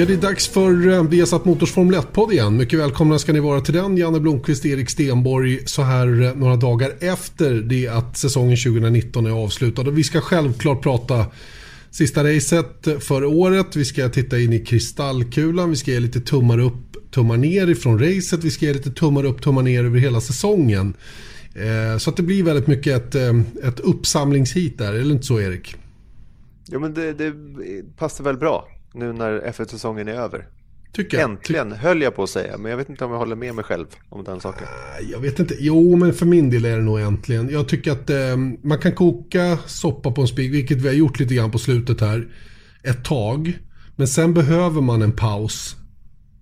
Ja, det är dags för eh, Viasat Motors Formel 1-podd igen. Mycket välkomna ska ni vara till den. Janne Blomqvist, Erik Stenborg så här eh, några dagar efter det att säsongen 2019 är avslutad. Och vi ska självklart prata sista racet för året. Vi ska titta in i kristallkulan. Vi ska ge lite tummar upp, tummar ner ifrån racet. Vi ska ge lite tummar upp, tummar ner över hela säsongen. Eh, så att det blir väldigt mycket ett, ett uppsamlingshit där, eller inte så Erik? Jo men det, det passar väl bra nu när F1-säsongen är över. Tycker jag. Äntligen, höll jag på att säga. Men jag vet inte om jag håller med mig själv om den saken. Jag vet inte. Jo, men för min del är det nog äntligen. Jag tycker att eh, man kan koka soppa på en spik, vilket vi har gjort lite grann på slutet här, ett tag. Men sen behöver man en paus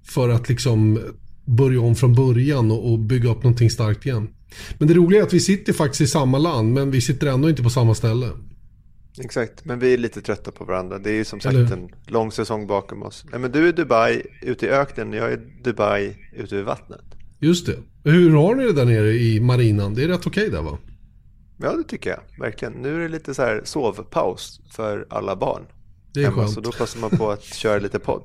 för att liksom börja om från början och, och bygga upp någonting starkt igen. Men det roliga är att vi sitter faktiskt i samma land, men vi sitter ändå inte på samma ställe. Exakt, men vi är lite trötta på varandra. Det är ju som sagt Eller? en lång säsong bakom oss. Nej, men du är Dubai ute i öknen, jag är Dubai ute i vattnet. Just det. Hur har ni det där nere i marinan? Det är rätt okej där va? Ja, det tycker jag. Verkligen. Nu är det lite så här sovpaus för alla barn. Det är hemma, skönt. Så då passar man på att köra lite podd.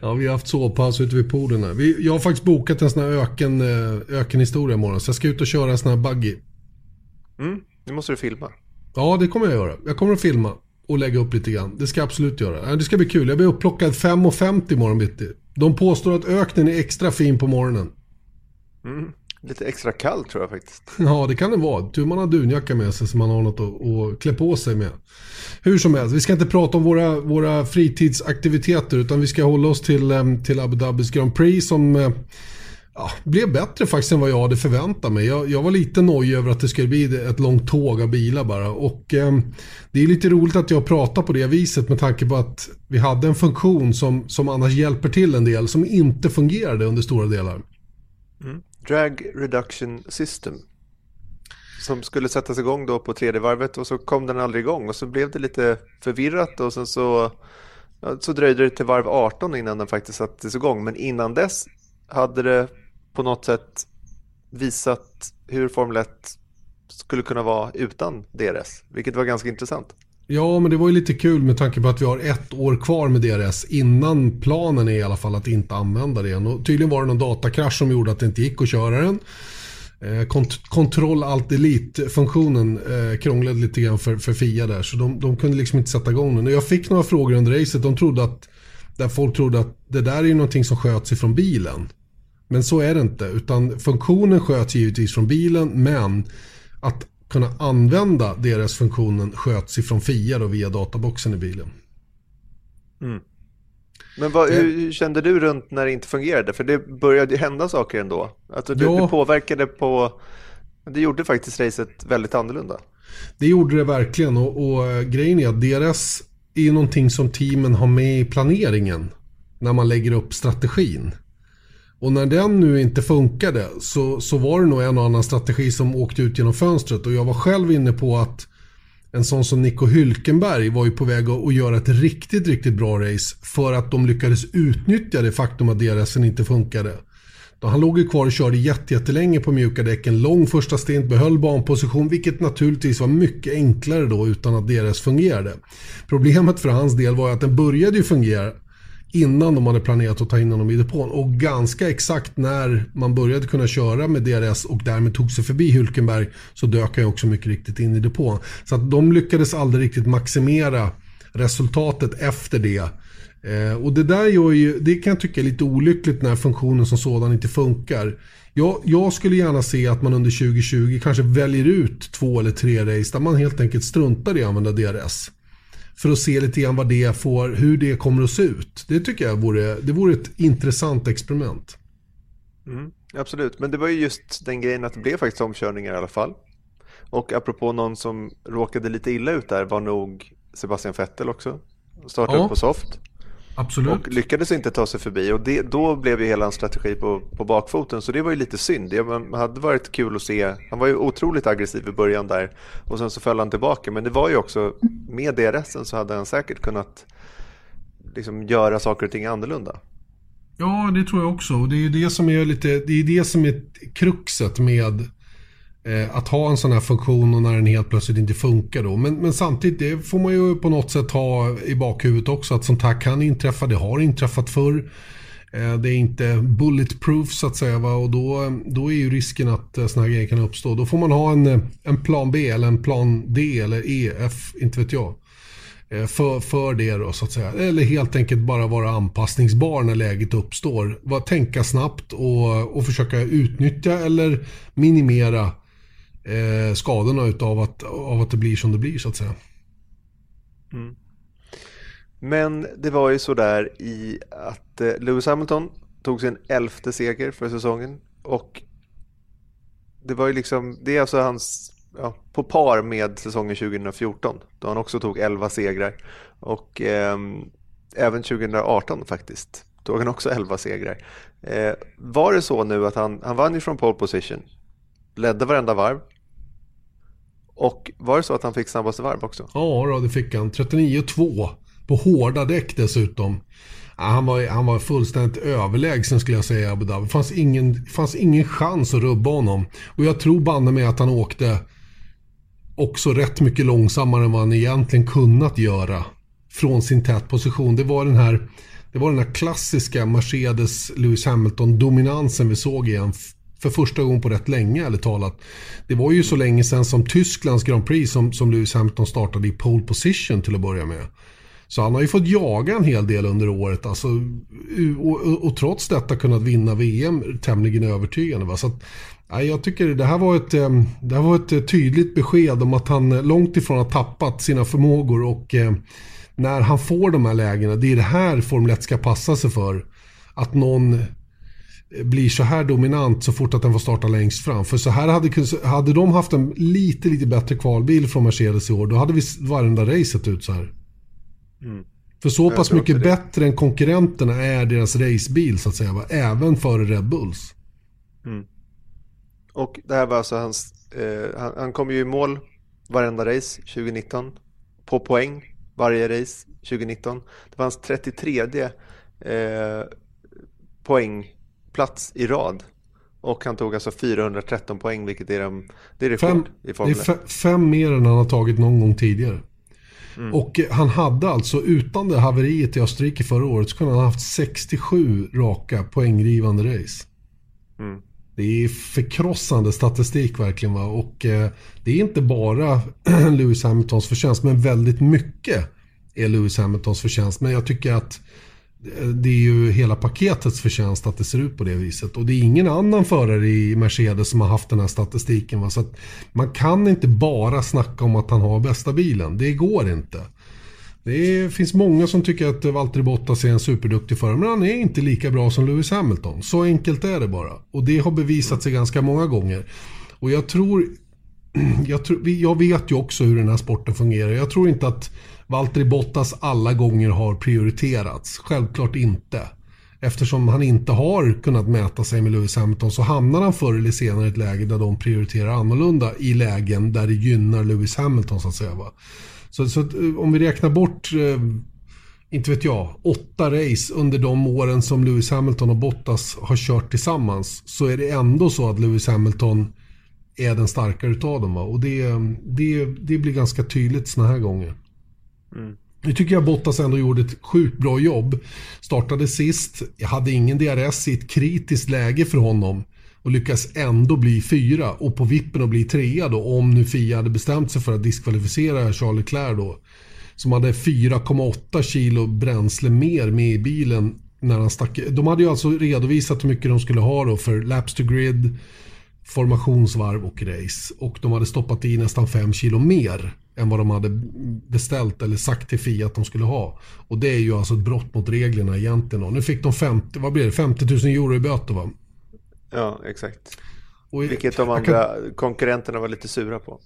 Ja, vi har haft sovpaus ute vid poolen här. Vi, jag har faktiskt bokat en sån här öken, eh, ökenhistoria imorgon. Så jag ska ut och köra en sån här buggy. Mm, nu måste du filma. Ja, det kommer jag göra. Jag kommer att filma och lägga upp lite grann. Det ska jag absolut göra. Det ska bli kul. Jag blir upplockad 5.50 imorgon bitti. De påstår att öknen är extra fin på morgonen. Mm. Lite extra kall tror jag faktiskt. Ja, det kan det vara. Tur man har dunjacka med sig så man har något att, att klä på sig med. Hur som helst, vi ska inte prata om våra, våra fritidsaktiviteter utan vi ska hålla oss till, till Abu Dhabis Grand Prix som eh, ja, blev bättre faktiskt än vad jag hade förväntat mig. Jag, jag var lite nojig över att det skulle bli ett långt tåg av bilar bara. Och eh, det är lite roligt att jag pratar på det viset med tanke på att vi hade en funktion som, som annars hjälper till en del som inte fungerade under stora delar. Mm. Drag Reduction System. Som skulle sättas igång då på tredje varvet och så kom den aldrig igång och så blev det lite förvirrat och sen så, ja, så dröjde det till varv 18 innan den faktiskt sattes igång. Men innan dess hade det på något sätt visat hur Formel 1 skulle kunna vara utan DRS, vilket var ganska intressant. Ja, men det var ju lite kul med tanke på att vi har ett år kvar med DRS innan planen är i alla fall att inte använda det. Och tydligen var det någon datakrasch som gjorde att det inte gick att köra den. Eh, kont kontroll alt delete-funktionen eh, krånglade lite grann för, för Fia där så de, de, kunde liksom inte sätta igång den. Och jag fick några frågor under racet. De trodde att, där folk trodde att det där är ju någonting som sköts ifrån bilen. Men så är det inte. Utan funktionen sköts givetvis från bilen men att kunna använda deras funktionen sköts ifrån FIA då via databoxen i bilen. Mm. Men vad, hur, kände du runt när det inte fungerade? För det började ju hända saker ändå. Alltså, du, ja. du påverkade på... Det gjorde faktiskt racet väldigt annorlunda. Det gjorde det verkligen och, och eh, grejen är att deras är någonting som teamen har med i planeringen när man lägger upp strategin. Och när den nu inte funkade så, så var det nog en och annan strategi som åkte ut genom fönstret. Och jag var själv inne på att en sån som Nico Hylkenberg var ju på väg att, göra ett riktigt, riktigt bra race. För att de lyckades utnyttja det faktum att DRSen inte funkade. Då han låg ju kvar och körde jättelänge på mjuka däck. En lång första stint, behöll banposition, vilket naturligtvis var mycket enklare då utan att DRS fungerade. Problemet för hans del var att den började ju fungera innan de hade planerat att ta in honom i depån. Och ganska exakt när man började kunna köra med DRS och därmed tog sig förbi Hulkenberg så dök han också mycket riktigt in i depån. Så att de lyckades aldrig riktigt maximera resultatet efter det. Eh, och det där gör ju, det kan jag tycka är lite olyckligt när funktionen som sådan inte funkar. Jag, jag, skulle gärna se att man under 2020 kanske väljer ut två eller tre race där man helt enkelt struntar i att använda DRS. För att se lite grann vad det får, hur det kommer att se ut. Det tycker jag vore, det vore ett intressant experiment. Mm, absolut, men det var ju just den grejen att det blev faktiskt omkörningar i alla fall. Och apropå någon som råkade lite illa ut där var nog Sebastian Vettel också. Startade ja. upp på soft. Absolut. Och lyckades inte ta sig förbi och det, då blev ju hela hans strategi på, på bakfoten så det var ju lite synd. Det hade varit kul att se. Han var ju otroligt aggressiv i början där och sen så föll han tillbaka. Men det var ju också med DRSen så hade han säkert kunnat liksom göra saker och ting annorlunda. Ja, det tror jag också. Och det är ju det som är lite, det är det som är kruxet med Eh, att ha en sån här funktion och när den helt plötsligt inte funkar då. Men, men samtidigt, det får man ju på något sätt ha i bakhuvudet också att sånt här kan inträffa. Det har inträffat förr. Eh, det är inte bulletproof så att säga va? och då, då är ju risken att sådana såna här grejer kan uppstå. Då får man ha en, en plan B eller en plan D eller E, F, inte vet jag. För, för det då så att säga. Eller helt enkelt bara vara anpassningsbar när läget uppstår. Tänka snabbt och, och försöka utnyttja eller minimera eh, skadorna utav att, av att det blir som det blir så att säga. Mm. Men det var ju så där i att eh, Lewis Hamilton tog sin elfte seger för säsongen och det var ju liksom, det är alltså hans ja, på par med säsongen 2014 då han också tog 11 segrar. Och eh, även 2018 faktiskt tog han också 11 segrar. Eh, var det så nu att han, han vann ju från pole position, ledde varenda varv och var det så att han fick snabbaste varv också? Ja, då, det fick han. 39,2 på hårda däck dessutom. Han, var, han var fullständigt överlägsen skulle jag säga i Abu Dhabi. Det fanns ingen, fanns ingen chans att rubba honom. Och jag tror banne mig att han åkte också rätt mycket långsammare än vad han egentligen kunnat göra från sin tätposition. Det var den här, det var den här klassiska Mercedes Lewis Hamilton-dominansen vi såg igen för första gången på rätt länge, eller talat. Det var ju så länge sedan som Tysklands Grand Prix som, som Lewis Hamilton startade i pole position till att börja med. Så han har ju fått jaga en hel del under året. Alltså, och, och, och trots detta kunnat vinna VM tämligen övertygande. Va? Så att, jag tycker det här, var ett, eh, det här var ett eh, tydligt besked om att han långt ifrån har tappat sina förmågor och eh, när han får de här lägena, det är det här Formel 1 ska passa sig för. Att någon blir så här dominant så fort att den får starta längst fram. För så här hade, hade de haft en lite, lite bättre kvalbil från Mercedes i år, då hade vi varenda race sett ut så här. Mm. För så pass mycket bättre än konkurrenterna är deras racebil så att säga, va? även före Red Bulls. Mm. Och det här var alltså hans, eh, han, han kom ju i mål varenda race 2019. På poäng varje race 2019. Det var hans 33 eh, poängplats i rad. Och han tog alltså 413 poäng vilket är, de, det är rekord fem, i Formel Det är fem mer än han har tagit någon gång tidigare. Mm. Och han hade alltså utan det haveriet i Österrike förra året så kunde han ha haft 67 raka poängrivande race. Mm. Det är förkrossande statistik verkligen. Va? Och eh, det är inte bara Lewis Hamiltons förtjänst, men väldigt mycket är Lewis Hamiltons förtjänst. Men jag tycker att eh, det är ju hela paketets förtjänst att det ser ut på det viset. Och det är ingen annan förare i Mercedes som har haft den här statistiken. Va? Så man kan inte bara snacka om att han har bästa bilen. Det går inte. Det finns många som tycker att Valtteri Bottas är en superduktig förare, men han är inte lika bra som Lewis Hamilton. Så enkelt är det bara. Och det har bevisat sig ganska många gånger. Och jag tror, jag, tror, jag vet ju också hur den här sporten fungerar. Jag tror inte att Valtteri Bottas alla gånger har prioriterats. Självklart inte. Eftersom han inte har kunnat mäta sig med Lewis Hamilton så hamnar han förr eller senare i ett läge där de prioriterar annorlunda i lägen där det gynnar Lewis Hamilton så att säga. Va? Så, så att, eh, om vi räknar bort, eh, inte vet jag, åtta race under de åren som Lewis Hamilton och Bottas har kört tillsammans. Så är det ändå så att Lewis Hamilton är den starkare utav dem. Va? Och det, det, det blir ganska tydligt såna här gånger. Mm. Nu tycker jag Bottas ändå gjorde ett sjukt bra jobb. Startade sist, jag hade ingen DRS i ett kritiskt läge för honom och lyckas ändå bli fyra och på vippen att bli trea då om nu Fia hade bestämt sig för att diskvalificera Charles Leclerc då. Som hade 4,8 kilo bränsle mer med i bilen när han stack. De hade ju alltså redovisat hur mycket de skulle ha då för laps to grid, formationsvarv och race. Och de hade stoppat i nästan 5 kilo mer än vad de hade beställt eller sagt till Fia att de skulle ha. Och det är ju alltså ett brott mot reglerna egentligen. Och nu fick de 50, vad blir det, 50 000 euro i böter va? Ja, exakt. Och Vilket de andra kan... konkurrenterna var lite sura på.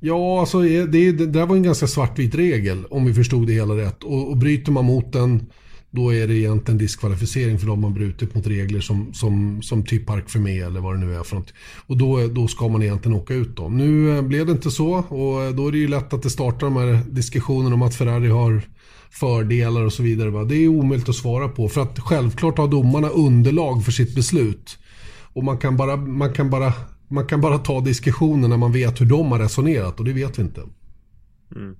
Ja, alltså det, det där var en ganska svartvit regel om vi förstod det hela rätt. Och, och bryter man mot den då är det egentligen diskvalificering för de har brutit mot regler som, som, som typ Park för mig eller vad det nu är för något. Och då, då ska man egentligen åka ut då. Nu eh, blev det inte så och eh, då är det ju lätt att det startar de här diskussionerna om att Ferrari har fördelar och så vidare. Va? Det är omöjligt att svara på för att självklart har domarna underlag för sitt beslut. Och man kan bara, man kan bara, man kan bara ta diskussionen när man vet hur de har resonerat och det vet vi inte. Mm.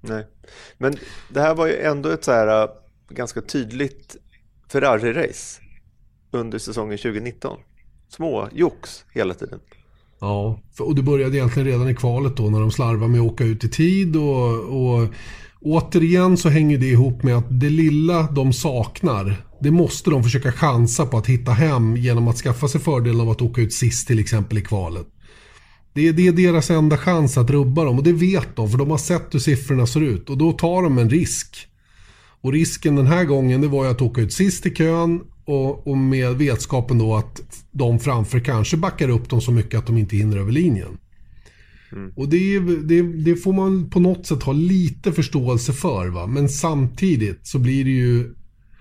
Nej, men det här var ju ändå ett så här eh, ganska tydligt Ferrari-race under säsongen 2019. Små jox hela tiden. Ja, och det började egentligen redan i kvalet då när de slarvade med att åka ut i tid och, och återigen så hänger det ihop med att det lilla de saknar det måste de försöka chansa på att hitta hem genom att skaffa sig fördelen av att åka ut sist till exempel i kvalet. Det är, det är deras enda chans att rubba dem och det vet de för de har sett hur siffrorna ser ut och då tar de en risk. Och risken den här gången det var ju att åka ut sist i kön och, och med vetskapen då att de framför kanske backar upp dem så mycket att de inte hinner över linjen. Mm. Och det, det, det, får man på något sätt ha lite förståelse för. Va? Men samtidigt så blir det ju...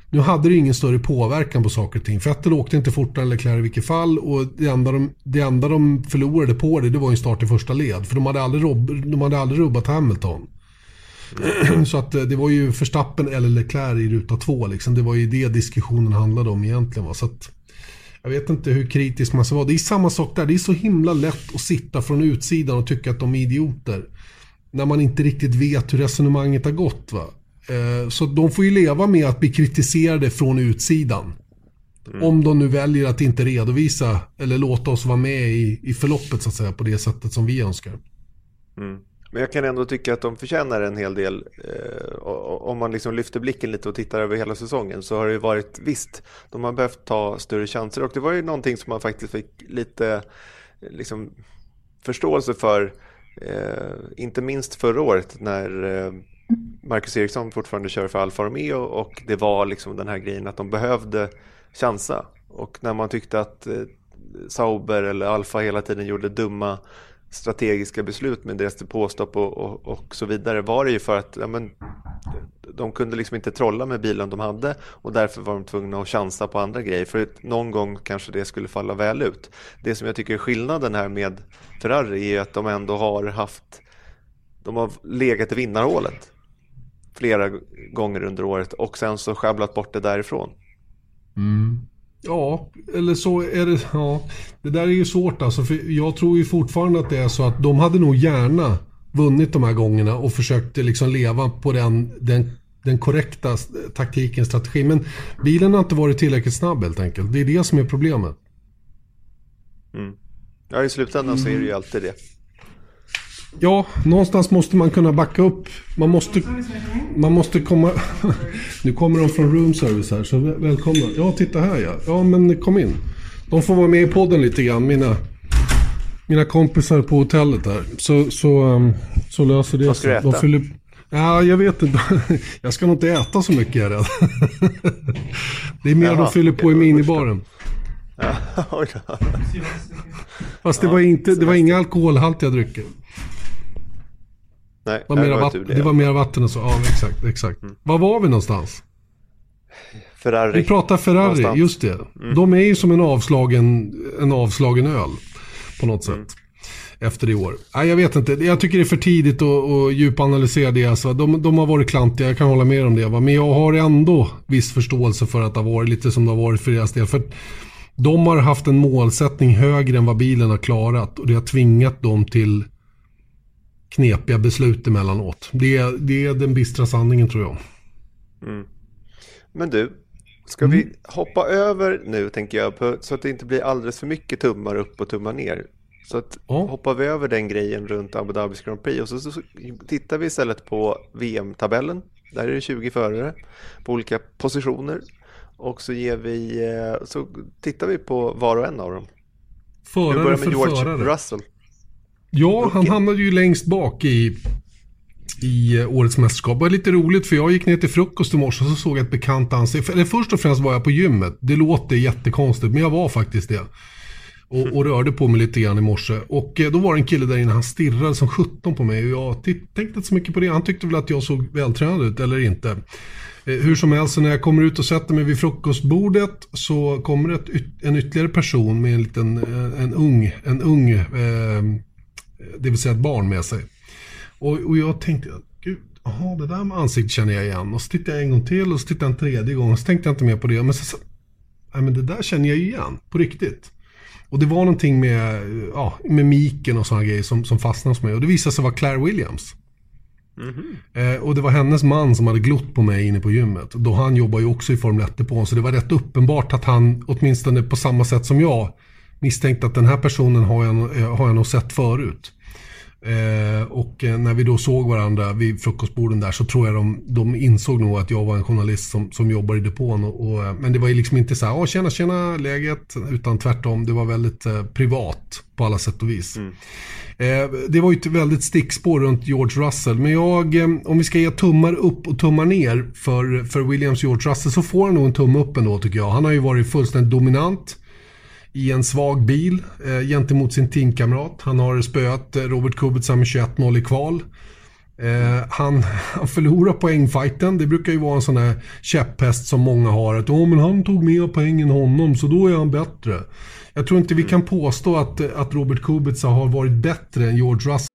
Nu hade det ingen större påverkan på saker och ting. Vettel åkte inte fortare än Leclerc i vilket fall. Och det enda, de, det enda de förlorade på det, det var en start i första led. För de hade aldrig, de hade aldrig rubbat Hamilton. Så att eh, det var ju Verstappen eller Leclerc i ruta två. Liksom. Det var ju det diskussionen handlade om egentligen. Va? Så att, jag vet inte hur kritisk man ska vara. Det är samma sak där. Det är så himla lätt att sitta från utsidan och tycka att de är idioter. När man inte riktigt vet hur resonemanget har gått. Va? Eh, så de får ju leva med att bli kritiserade från utsidan. Mm. Om de nu väljer att inte redovisa eller låta oss vara med i, i förloppet så att säga på det sättet som vi önskar. Mm. Men jag kan ändå tycka att de förtjänar en hel del. Eh, om man liksom lyfter blicken lite och tittar över hela säsongen så har det ju varit visst, de har behövt ta större chanser och det var ju någonting som man faktiskt fick lite eh, liksom, förståelse för. Eh, inte minst förra året när eh, Marcus Eriksson fortfarande kör för Alfa Romeo och det var liksom den här grejen att de behövde chansa. Och när man tyckte att eh, Sauber eller Alfa hela tiden gjorde dumma strategiska beslut med deras depåstopp och, och, och, så vidare var det ju för att ja, men, de kunde liksom inte trolla med bilen de hade och därför var de tvungna att chansa på andra grejer för att någon gång kanske det skulle falla väl ut. Det som jag tycker är skillnaden här med Ferrari är att de ändå har haft de har legat i vinnarhålet flera gånger under året och sen så sjabblat bort det därifrån. Mm. Ja, eller så är det... Ja, det där är ju svårt alltså. För jag tror ju fortfarande att det är så att de hade nog gärna vunnit de här gångerna och försökt liksom leva på den, den, den korrekta taktiken, strategin. Men bilen har inte varit tillräckligt snabb helt enkelt. Det är det som är problemet. Mm. Ja, i slutändan så är det ju alltid det. Ja, någonstans måste man kunna backa upp. Man måste, man måste komma... nu kommer de från room service här, så välkomna. Ja, titta här ja. Ja, men kom in. De får vara med i podden lite grann, mina, mina kompisar på hotellet där. Så, så, um, så löser det. Vad ska du äta? De fyller... Ja, jag vet inte. jag ska nog inte äta så mycket, jag är rädd. det är mer Jaha, de fyller på i minibaren. Fast det var, inte, det var inga alkoholhaltiga drycker. Nej, var mera vatten, det. det var mer vatten och så. Ja, exakt. exakt. Mm. Var var vi någonstans? Ferrari. Vi pratar Ferrari, någonstans. just det. Mm. De är ju som en avslagen, en avslagen öl. På något sätt. Mm. Efter i år. Nej, jag vet inte. Jag tycker det är för tidigt att, att djupanalysera det. Alltså, de, de har varit klantiga, jag kan hålla med om det. Va? Men jag har ändå viss förståelse för att det har varit lite som det har varit för deras del. För de har haft en målsättning högre än vad bilen har klarat. Och det har tvingat dem till knepiga beslut emellanåt. Det, är, det är den bistra sanningen tror jag. Mm. Men du, ska mm. vi hoppa över nu tänker jag på, så att det inte blir alldeles för mycket tummar upp och tummar ner. Så att ja. hoppar vi över den grejen runt Abu Dhabis Grand Prix och så, så, så tittar vi istället på VM-tabellen. Där är det 20 förare på olika positioner. Och så, ger vi, eh, så tittar vi på var och en av dem. Förare vi börjar med George förare. Russell. Ja, han hamnade ju längst bak i, i eh, årets mästerskap. Det var lite roligt för jag gick ner till frukost i morse och så såg jag ett bekant ansikte. Eller först och främst var jag på gymmet. Det låter jättekonstigt men jag var faktiskt det. och, och, rörde på mig lite grann i morse. Och eh, då var det en kille där inne, han stirrade som 17 på mig. Och jag tänkte inte så mycket på det. Han tyckte väl att jag såg vältränad ut, eller inte. Eh, hur som helst, när jag kommer ut och sätter mig vid frukostbordet så kommer det en ytterligare person med en liten, en ung, en ung, eh, det vill säga ett barn med sig. Och, och jag tänkte, gud, jaha, det där med ansiktet känner jag igen. Och så tittade jag en gång till och så tittade jag en tredje gång och så tänkte jag inte mer på det. Men så, så nej men det där känner jag igen, på riktigt. Och det var någonting med, ja, med miken och sådana grejer som, som fastnade hos mig. Och det visade sig vara Claire Williams. Mm -hmm. eh, och det var hennes man som hade glott på mig inne på gymmet. Då han jobbar ju också i Formel 1 så det var rätt uppenbart att han, åtminstone på samma sätt som jag, misstänkte att den här personen har jag, har jag nog sett förut. Eh, och eh, när vi då såg varandra vid frukostborden där så tror jag de, de insåg nog att jag var en journalist som, som jobbar i depån. Och, och, eh, men det var ju liksom inte så här, tjena tjena läget, utan tvärtom, det var väldigt eh, privat på alla sätt och vis. Mm. Eh, det var ju ett väldigt stickspår runt George Russell, men jag, eh, om vi ska ge tummar upp och tummar ner för, för Williams George Russell så får han nog en tumme upp ändå tycker jag. Han har ju varit fullständigt dominant i en svag bil eh, gentemot sin teamkamrat. Han har spöat eh, Robert Kubica med 21-0 i kval. Eh, han, han förlorar poängfighten. Det brukar ju vara en sån här käpphäst som många har. Att oh, men han tog mer poäng än honom så då är han bättre. Jag tror inte vi kan påstå att, eh, att Robert Kubica har varit bättre än George Russell.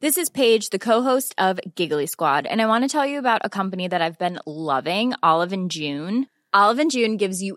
This is Paige, the co-host of Giggly Squad, and I want to tell you about a company that I've been loving, Olive and June. Olive and June gives you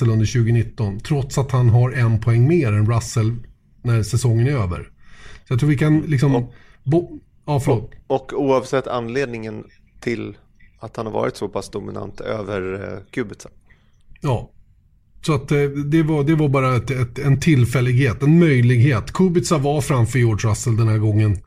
Under 2019, trots att han har en poäng mer än Russell när säsongen är över. Så jag tror vi kan liksom... Och, bo, ja, och, och oavsett anledningen till att han har varit så pass dominant över eh, Kubica. Ja. Så att eh, det, var, det var bara ett, ett, en tillfällighet, en möjlighet. Kubica var framför George Russell den här gången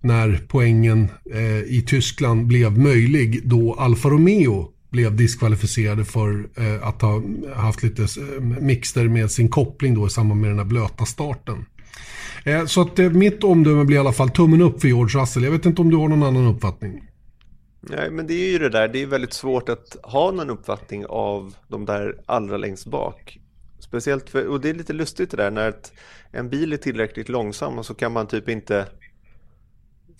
när poängen eh, i Tyskland blev möjlig då Alfa Romeo blev diskvalificerade för eh, att ha haft lite eh, mixter med sin koppling då i samband med den här blöta starten. Eh, så att eh, mitt omdöme blir i alla fall tummen upp för George Russell. Jag vet inte om du har någon annan uppfattning? Nej, men det är ju det där. Det är väldigt svårt att ha någon uppfattning av de där allra längst bak. Speciellt för, och det är lite lustigt det där när ett, en bil är tillräckligt långsam och så kan man typ inte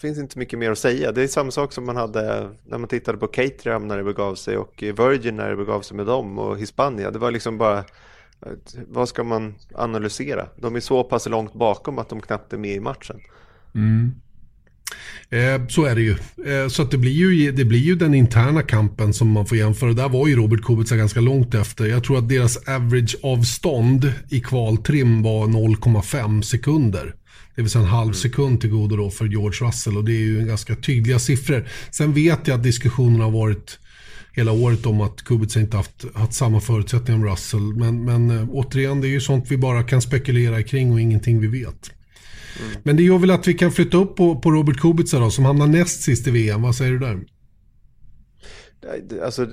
finns inte mycket mer att säga. Det är samma sak som man hade när man tittade på Caterham när det begav sig och Virgin när det begav sig med dem och Hispania. Det var liksom bara vad ska man analysera? De är så pass långt bakom att de knappt är med i matchen. Mm. Eh, så är det ju. Eh, så att det, blir ju. det blir ju den interna kampen som man får jämföra. Där var ju Robert Kubica ganska långt efter. Jag tror att deras average avstånd i kvaltrim var 0,5 sekunder. Det vill säga en halv mm. sekund till godo då för George Russell och det är ju ganska tydliga siffror. Sen vet jag att diskussionen har varit hela året om att Kubica inte haft, haft samma förutsättningar som Russell. Men, men äh, återigen, det är ju sånt vi bara kan spekulera kring och ingenting vi vet. Mm. Men det gör väl att vi kan flytta upp på, på Robert Kubica då, som hamnar näst sist i VM. Vad säger du där? Alltså,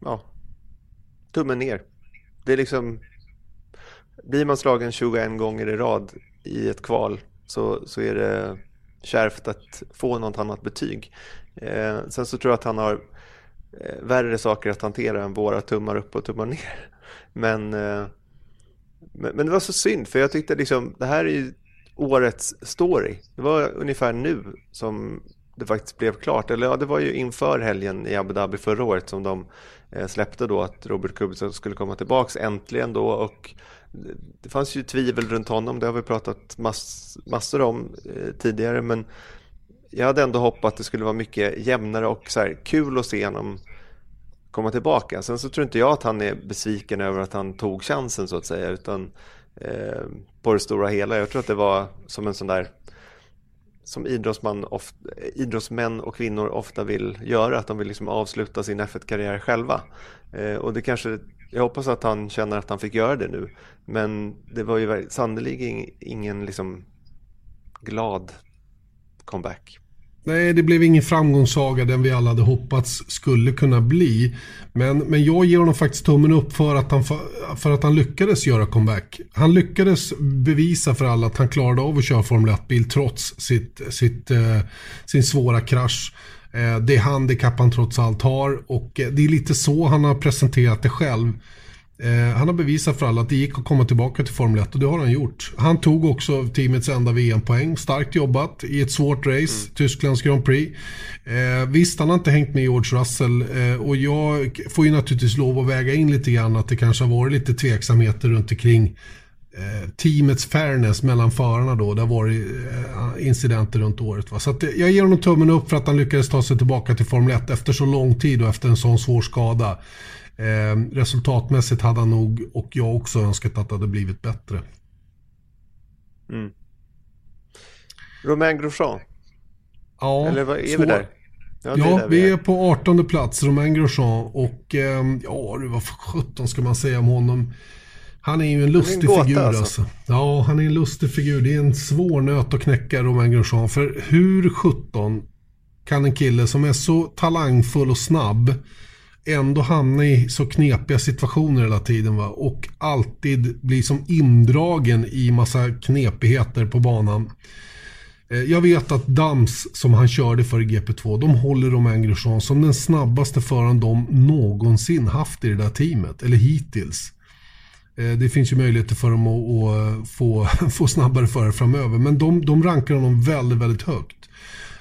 ja. Tummen ner. Det är liksom... Blir man slagen 21 gånger i rad i ett kval så, så är det kärvt att få något annat betyg. Eh, sen så tror jag att han har eh, värre saker att hantera än våra tummar upp och tummar ner. Men, eh, men, men, det var så synd för jag tyckte liksom det här är ju årets story. Det var ungefär nu som det faktiskt blev klart. Eller ja, det var ju inför helgen i Abu Dhabi förra året som de eh, släppte då att Robert Kubica skulle komma tillbaks äntligen då och det fanns ju tvivel runt honom, det har vi pratat mass, massor om eh, tidigare men jag hade ändå hoppats att det skulle vara mycket jämnare och så här, kul att se honom komma tillbaka. Sen så tror inte jag att han är besviken över att han tog chansen så att säga utan eh, på det stora hela. Jag tror att det var som en sån där som idrottsman ofta, idrottsmän och kvinnor ofta vill göra, att de vill liksom avsluta sin F1-karriär själva. Eh, och det kanske, jag hoppas att han känner att han fick göra det nu. Men det var ju sannerligen ingen liksom glad comeback. Nej, det blev ingen framgångssaga den vi alla hade hoppats skulle kunna bli. Men, men jag ger honom faktiskt tummen upp för att, han, för att han lyckades göra comeback. Han lyckades bevisa för alla att han klarade av att köra Formel 1-bil trots sitt, sitt, eh, sin svåra krasch. Eh, det handikapp han trots allt har och eh, det är lite så han har presenterat det själv. Eh, han har bevisat för alla att det gick att komma tillbaka till Formel 1 och det har han gjort. Han tog också teamets enda VM-poäng. Starkt jobbat i ett svårt race, mm. Tysklands Grand Prix. Eh, visst, han har inte hängt med George Russell eh, och jag får ju naturligtvis lov att väga in lite grann att det kanske har varit lite tveksamheter runt omkring teamets fairness mellan förarna då. Det har varit eh, incidenter runt året. Va? Så att, jag ger honom tummen upp för att han lyckades ta sig tillbaka till Formel 1 efter så lång tid och efter en sån svår skada. Eh, resultatmässigt hade han nog, och jag också önskat att det hade blivit bättre. Mm. Romain Grosjean? Ja, Eller vad, är svår. vi där? Ja, ja är vi, vi är. på 18 plats, Romain Grosjean. Och eh, ja, vad för 17 ska man säga om honom? Han är ju en lustig en figur alltså. alltså. Ja, han är en lustig figur. Det är en svår nöt att knäcka, Romain Grosjean. För hur 17 kan en kille som är så talangfull och snabb ändå hamna i så knepiga situationer hela tiden. Va? Och alltid bli som indragen i massa knepigheter på banan. Eh, jag vet att Dams som han körde för i GP2, de håller Romain Grosjean som den snabbaste föraren de någonsin haft i det där teamet, eller hittills. Eh, det finns ju möjligheter för dem att, eh, få, få snabbare förare framöver, men de, de rankar honom väldigt, väldigt högt.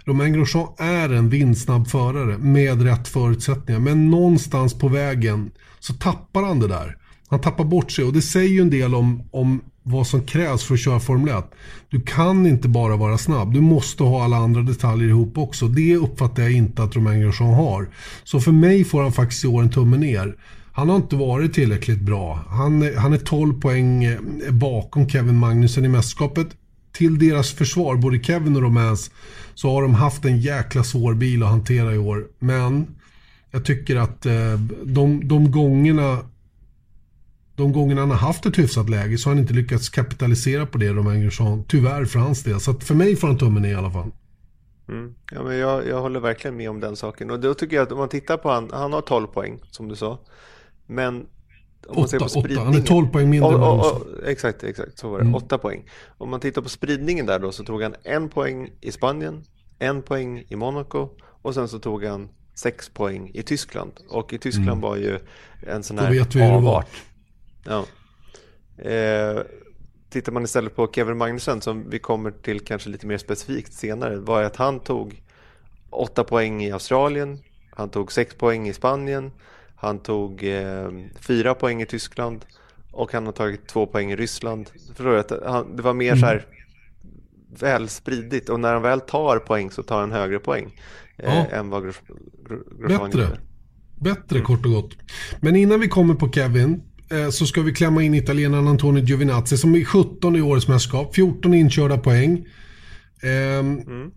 Romain Grosjean är en vindsnabb förare med rätt förutsättningar. Men någonstans på vägen så tappar han det där. Han tappar bort sig och det säger ju en del om, om vad som krävs för att köra Formel 1. Du kan inte bara vara snabb. Du måste ha alla andra detaljer ihop också. Det uppfattar jag inte att Romain Grosjean har. Så för mig får han faktiskt i år en tumme ner. Han har inte varit tillräckligt bra. Han, han är 12 poäng eh, bakom Kevin Magnussen i mästerskapet. Till deras försvar, både Kevin och Romance, så har de haft en jäkla svår bil att hantera i år. Men jag tycker att eh, de, de gångerna de gångerna han har haft ett hyfsat läge så har han inte lyckats kapitalisera på det, Romain Grosjean. Tyvärr för hans del. Så att för mig får han tummen i alla fall. Mm. Ja, men jag, jag håller verkligen med om den saken. Och då tycker jag att om man tittar på han, han har 12 poäng som du sa. Men om man ser på spridningen. Han är 12 poäng mindre och, och, och, Exakt, exakt. Så var det. Mm. 8 poäng. Om man tittar på spridningen där då så tog han en poäng i Spanien, en poäng i Monaco och sen så tog han sex poäng i Tyskland. Och i Tyskland mm. var ju en sån här avart. Ja. Eh, tittar man istället på Kevin Magnussen som vi kommer till kanske lite mer specifikt senare var att han tog åtta poäng i Australien, han tog sex poäng i Spanien, han tog eh, fyra poäng i Tyskland och han har tagit två poäng i Ryssland. Förstår? Att han, det var mer så här väl spridigt och när han väl tar poäng så tar han högre poäng eh, ja. än vad Grosjean Bättre. Gjorde. Bättre mm. kort och gott. Men innan vi kommer på Kevin eh, så ska vi klämma in italienaren Antonio Giovinazzi som är 17 i årets mästerskap. 14 inkörda poäng. Eh, mm.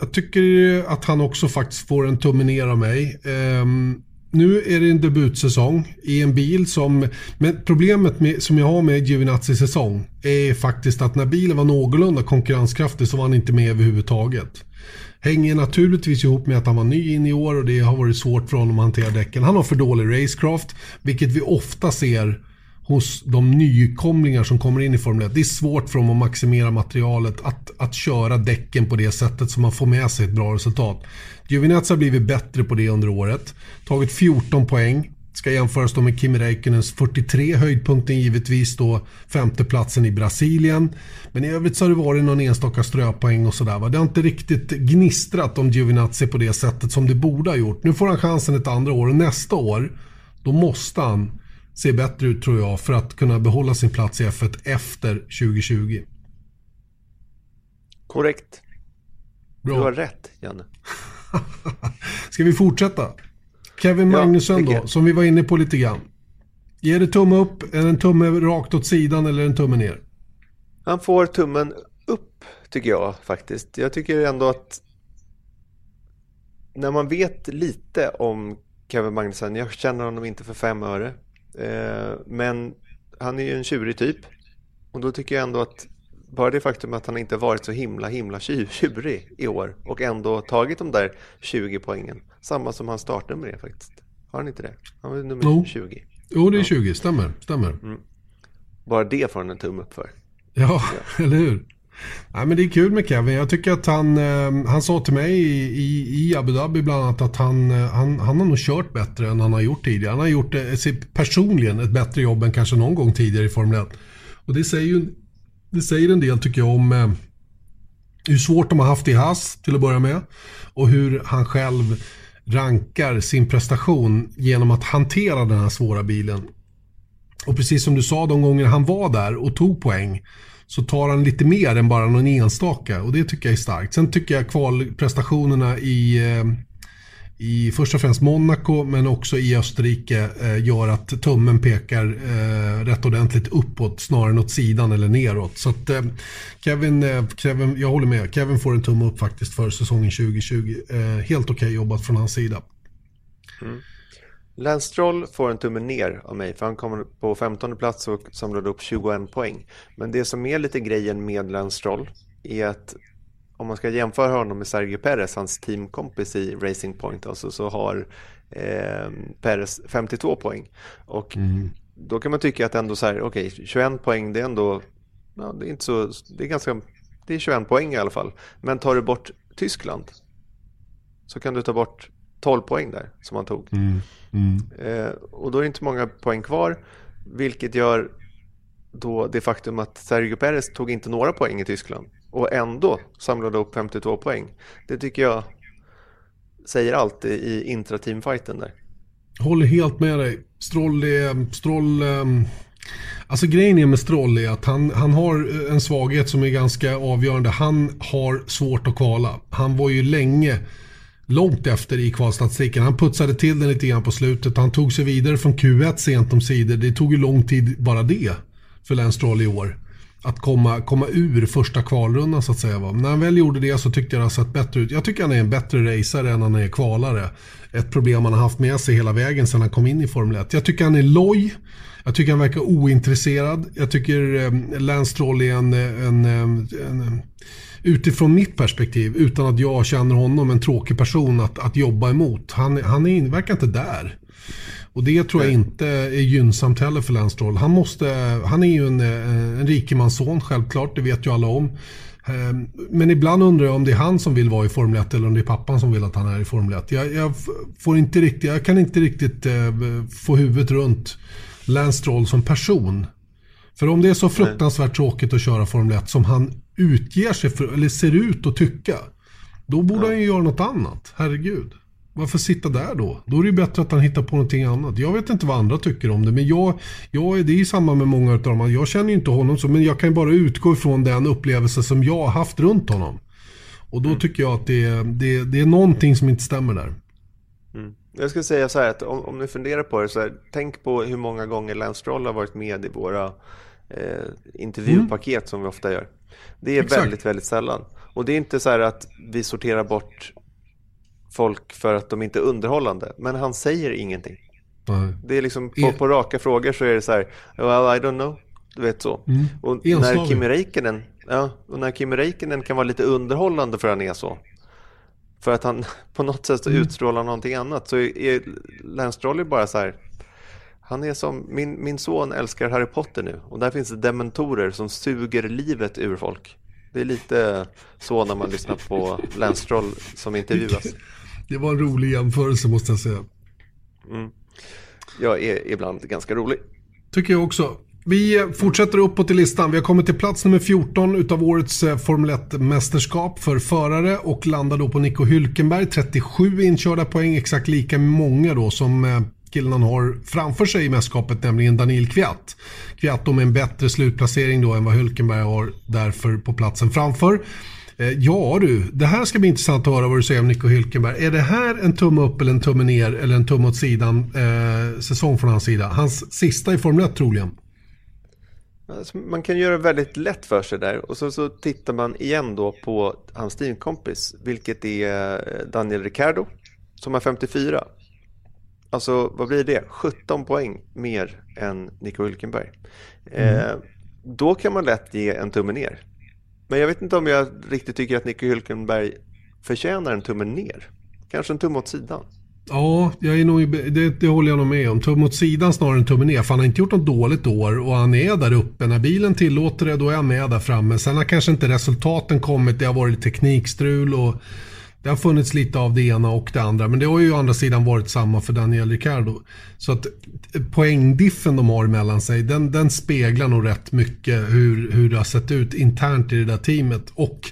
Jag tycker att han också faktiskt får en tumme ner av mig. Nu är det en debutsäsong i en bil som... Men problemet med, som jag har med Giovinazzi säsong är faktiskt att när bilen var någorlunda konkurrenskraftig så var han inte med överhuvudtaget. Hänger naturligtvis ihop med att han var ny in i år och det har varit svårt för honom att hantera däcken. Han har för dålig racecraft, vilket vi ofta ser hos de nykomlingar som kommer in i Formel 1. Det är svårt för dem att maximera materialet, att, att köra däcken på det sättet så man får med sig ett bra resultat. Giovinazzi har blivit bättre på det under året. Tagit 14 poäng. Ska jämföras då med Kimi Räikkönens 43, höjdpunkten givetvis då femteplatsen i Brasilien. Men i övrigt så har det varit någon enstaka ströpoäng och sådär. Det har inte riktigt gnistrat om Giovinazzi på det sättet som det borde ha gjort. Nu får han chansen ett andra år och nästa år då måste han se bättre ut tror jag för att kunna behålla sin plats i F1 efter 2020. Korrekt. Bra. Du har rätt, Janne. Ska vi fortsätta? Kevin Ja, Magnusson tycker då, som vi var inne på lite grann. Ger det tumme upp, det en tumme rakt åt sidan eller en tumme ner? Han får tummen upp, tycker jag faktiskt. Jag tycker ändå att när man vet lite om Kevin Magnusson, jag känner honom inte för fem öre, men han är ju en tjurig typ. Och då tycker jag ändå att bara det faktum att han inte varit så himla himla tju- tjurig i år och ändå tagit de där 20 poängen. Samma som hans startnummer är faktiskt. Har han inte det? Han är nummer Jo. 20. Jo, det är 20. Stämmer. Stämmer. Mm. Bara det får han en tumme upp för. Ja, eller hur? Ja, men det är kul med Kevin. Jag tycker att han, ehm, han sa till mig i, i, Abu Dhabi bland annat att han, eh, han, han har nog kört bättre än han har gjort tidigare. Han har gjort eh, personligen ett bättre jobb än kanske någon gång tidigare i Formel 1. Och det säger ju det säger en del tycker jag om eh, hur svårt de har haft i Haas till att börja med. Och hur han själv rankar sin prestation genom att hantera den här svåra bilen. Och precis som du sa de gånger han var där och tog poäng så tar han lite mer än bara någon enstaka och det tycker jag är starkt. Sen tycker jag kvalprestationerna i, eh, i först och främst Monaco men också i Österrike eh, gör att tummen pekar eh, rätt ordentligt uppåt snarare än åt sidan eller neråt. Så att Kevin, Kevin, jag håller med, Kevin får en tumme upp faktiskt för säsongen 2020. Helt okej jobbat från hans sida. Mm. Lance Stroll får en tumme ner av mig för han kommer på 15 plats och samlade upp 21 poäng. Men det som är lite grejen med Lance Stroll är att om man ska jämföra honom med Sergio Perez, hans teamkompis i Racing Point, alltså, så har eh, Perez 52 poäng. Och då kan man tycka att ändå så här, okej, 21 poäng, det är ändå, ja, det är inte så, det är ganska, det är 21 poäng i alla fall. Men tar du bort Tyskland så kan du ta bort 12 poäng där som han tog. Eh, och då är det inte många poäng kvar, vilket gör då det faktum att Sergio Perez tog inte några poäng i Tyskland och ändå samlade upp 52 poäng. Det tycker jag säger allt i intrateamfighten där. Håller helt med dig. Stroll är... Stroll, ehm, alltså grejen är med Stroll är att han, han har en svaghet som är ganska avgörande. Han har svårt att kvala. Han var ju länge långt efter i kvalstatistiken. Han putsade till den lite grann på slutet. Han tog sig vidare från Q1 sent om sidor. Det tog ju lång tid bara det för Lance Stroll i år. Att komma, komma ur första kvalrundan så att säga. Va? När han väl gjorde det så tyckte jag det har sett bättre ut. Jag tycker han är en bättre racer än han är kvalare. Ett problem han har haft med sig hela vägen sedan han kom in i Formel 1. Jag tycker han är loj. Jag tycker han verkar ointresserad. Jag tycker eh, Lance Stroll är en, eh, en, eh, en, en utifrån mitt perspektiv, utan att jag känner honom en tråkig person att, att jobba emot. Han, han är, verkar inte där. Och det tror jag inte är gynnsamt heller för Lance Stroll. Han, måste, han är ju en, en rikemansson självklart, det vet ju alla om. Ehm, Men ibland undrar jag om det är han som vill vara i Formel 1 eller om det är pappan som vill att han är i Formel 1. Jag, jag, får inte riktigt, jag kan inte riktigt eh, få huvudet runt Lance Stroll som person. För om det är så fruktansvärt tråkigt att köra Formel 1 som han utger sig för, eller ser ut att tycka. Då borde han ju göra något annat. Herregud. Varför sitta där då? Då är det ju bättre att han hittar på någonting annat. Jag vet inte vad andra tycker om det. Men jag, jag det är ju samma med många av dem. Jag känner ju inte honom så. Men jag kan ju bara utgå ifrån den upplevelse som jag har haft runt honom. Och då tycker jag att det, det, det är någonting som inte stämmer där. Jag skulle säga så här att om, om ni funderar på det så här, tänk på hur många gånger Lance Stroll har varit med i våra eh, intervjupaket som vi ofta gör. Det är Exakt. väldigt, väldigt sällan. Och det är inte så här att vi sorterar bort folk för att de inte är underhållande, men han säger ingenting. Nej. Det är liksom på, E- på raka frågor så är det så här, well I don't know, du vet så. Och när. Kimi Räikkönen, ja, och när Kimi Räikkönen kan vara lite underhållande för han är så, För att han på något sätt mm. utstrålar någonting annat. Så är Lance Stroll bara så här, han är som, min, min son älskar Harry Potter nu och där finns det dementorer som suger livet ur folk. Det är lite så när man lyssnar på Lance Stroll som intervjuas. Det var en rolig jämförelse måste jag säga. Mm. Jag är ibland ganska rolig. Tycker jag också. Vi fortsätter uppåt i listan. Vi har kommit till plats nummer 14 utav årets eh, Formel 1-mästerskap för förare och landar då på Nico Hülkenberg. 37 inkörda poäng, exakt lika många då som eh, killen han har framför sig i mästerskapet, nämligen Daniel Kviat. Kviat med en bättre slutplacering då än vad Hulkenberg har därför på platsen framför. Eh, ja du, det här ska bli intressant att höra vad du säger om Nico Hylkenberg. Är det här en tumme upp eller en tumme ner eller en tumme åt sidan eh, säsong från hans sida? Hans sista i Formel 1 troligen. Alltså, man kan göra väldigt lätt för sig där och så, så tittar man igen då på hans teamkompis, vilket är eh, Daniel Ricciardo som har 54. Alltså vad blir det? 17 poäng mer än Nico Hülkenberg. Mm. Eh, då kan man lätt ge en tumme ner. Men jag vet inte om jag riktigt tycker att Nico Hülkenberg förtjänar en tumme ner. Kanske en tumme åt sidan. Ja, jag är nog, det, det håller jag nog med om. Tumme åt sidan snarare än tumme ner. För han har inte gjort något dåligt år och han är där uppe. När bilen tillåter det, då är han med där framme. Sen har kanske inte resultaten kommit. Det har varit teknikstrul och det har funnits lite av det ena och det andra. Men det har ju å andra sidan varit samma för Daniel Ricciardo. Så att eh, poängdiffen de har mellan sig, den, den speglar nog rätt mycket hur, hur det har sett ut internt i det där teamet. Och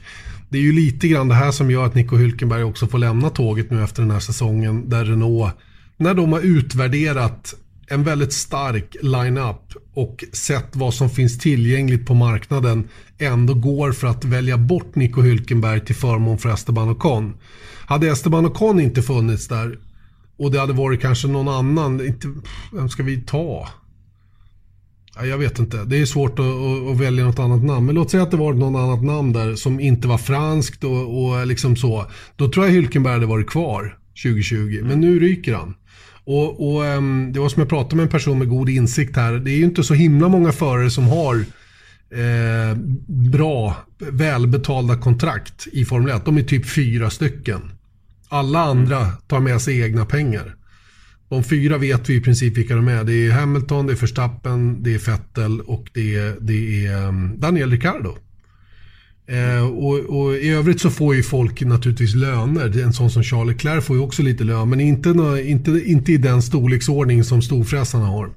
det är ju lite grann det här som gör att Nico Hülkenberg också får lämna tåget nu efter den här säsongen. Där Renault, när de har utvärderat en väldigt stark line-up och sett vad som finns tillgängligt på marknaden ändå går för att välja bort Nico Hülkenberg till förmån för Esteban Ocon. Hade Esteban Ocon inte funnits där och det hade varit kanske någon annan, inte, vem ska vi ta? Ja, jag vet inte, det är svårt att, att, att, välja något annat namn. Men låt säga att det var något annat namn där som inte var franskt och, och liksom så. Då tror jag Hülkenberg hade varit kvar 2020, men nu ryker han. Och, och um, det var som jag pratade med en person med god insikt här. Det är ju inte så himla många förare som har eh, bra, välbetalda kontrakt i Formel 1. De är typ fyra stycken. Alla andra tar med sig egna pengar. De fyra vet vi i princip vilka de är. Det är Hamilton, det är Verstappen, det är Vettel och det är, det är ehm, Daniel Ricciardo. Eh, och, och, i övrigt så får ju folk naturligtvis löner. En sån som Charles Leclerc får ju också lite lön. Men inte, inte, inte i den storleksordning som storfräsarna har.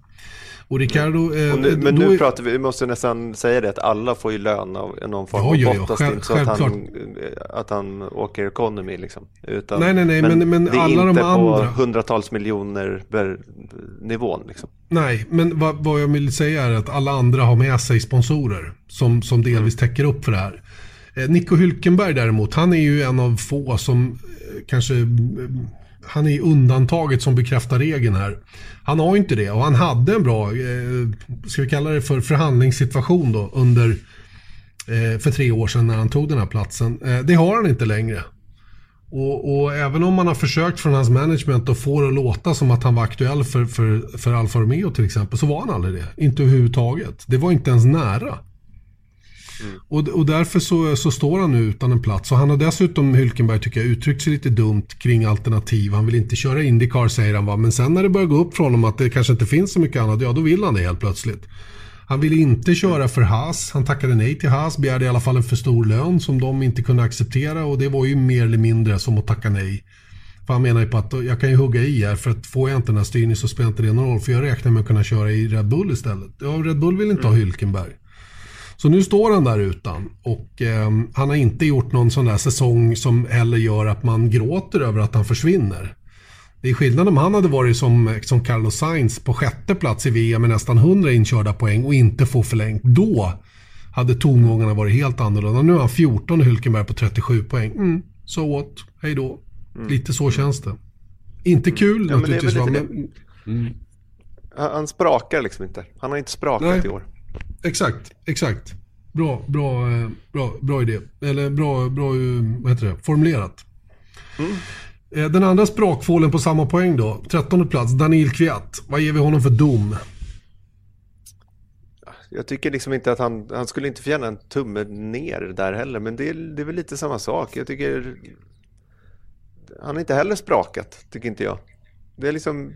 Och Ricardo... Eh, och nu, men nu pratar vi, vi måste nästan säga det att alla får ju lön av någon form ja, av ja, ja, själv, så att han, att han åker economy liksom. Utan, nej, nej, nej, men, men, men alla de andra... Det är inte på hundratals miljoner nivån liksom. Nej, men vad, vad, jag vill säga är att alla andra har med sig sponsorer som, som delvis täcker upp för det här. Eh, Nico Hülkenberg däremot, han är ju en av få som eh, kanske eh, han är undantaget som bekräftar regeln här. Han har ju inte det och han hade en bra, eh, ska vi kalla det för förhandlingssituation då under eh, för tre år sedan när han tog den här platsen. Eh, det har han inte längre. Och, och, även om man har försökt från hans management att få det att låta som att han var aktuell för, för, för Alfa Romeo till exempel så var han aldrig det. Inte överhuvudtaget. Det var inte ens nära. Mm. Och, och därför så, så står han nu utan en plats. Och han har dessutom, Hylkenberg tycker jag, uttryckt sig lite dumt kring alternativ. Han vill inte köra Indycar säger han va. Men sen när det börjar gå upp för honom att det kanske inte finns så mycket annat, ja då vill han det helt plötsligt. Han ville inte köra för Haas. Han tackade nej till Haas, begärde i alla fall en för stor lön som de inte kunde acceptera och det var ju mer eller mindre som att tacka nej. För han menar ju på att jag kan ju hugga i här för att får jag inte den här styrningen så spelar inte det någon roll för jag räknar med att kunna köra i Red Bull istället. Ja, Red Bull vill inte ha Hylkenberg. Så nu står han där utan och eh, han har inte gjort någon sån där säsong som heller gör att man gråter över att han försvinner. Det är skillnad om han hade varit som, som Carlos Sainz på sjätte plats i VM med nästan 100 inkörda poäng och inte få förlängt. Då hade tongångarna varit helt annorlunda. Nu har han 14 och Hülkenberg på 37 poäng. Mm, so what, hej då. Mm. Lite så känns det. Inte kul ja, naturligtvis. Men men... Mm. Han sprakar liksom inte. Han har inte sprakat Nej. i år. Exakt, exakt. Bra, bra, eh, bra, bra idé. Eller bra, bra eh, vad heter det? formulerat. Mm. Eh, den andra sprakfålen på samma poäng då. 13 plats, Daniel Kviat. Vad ger vi honom för dom? Jag tycker liksom inte att han, han skulle inte förtjäna en tumme ner där heller. Men det är, det är väl lite samma sak. Jag tycker han har inte heller sprakat, tycker inte jag. Det är liksom,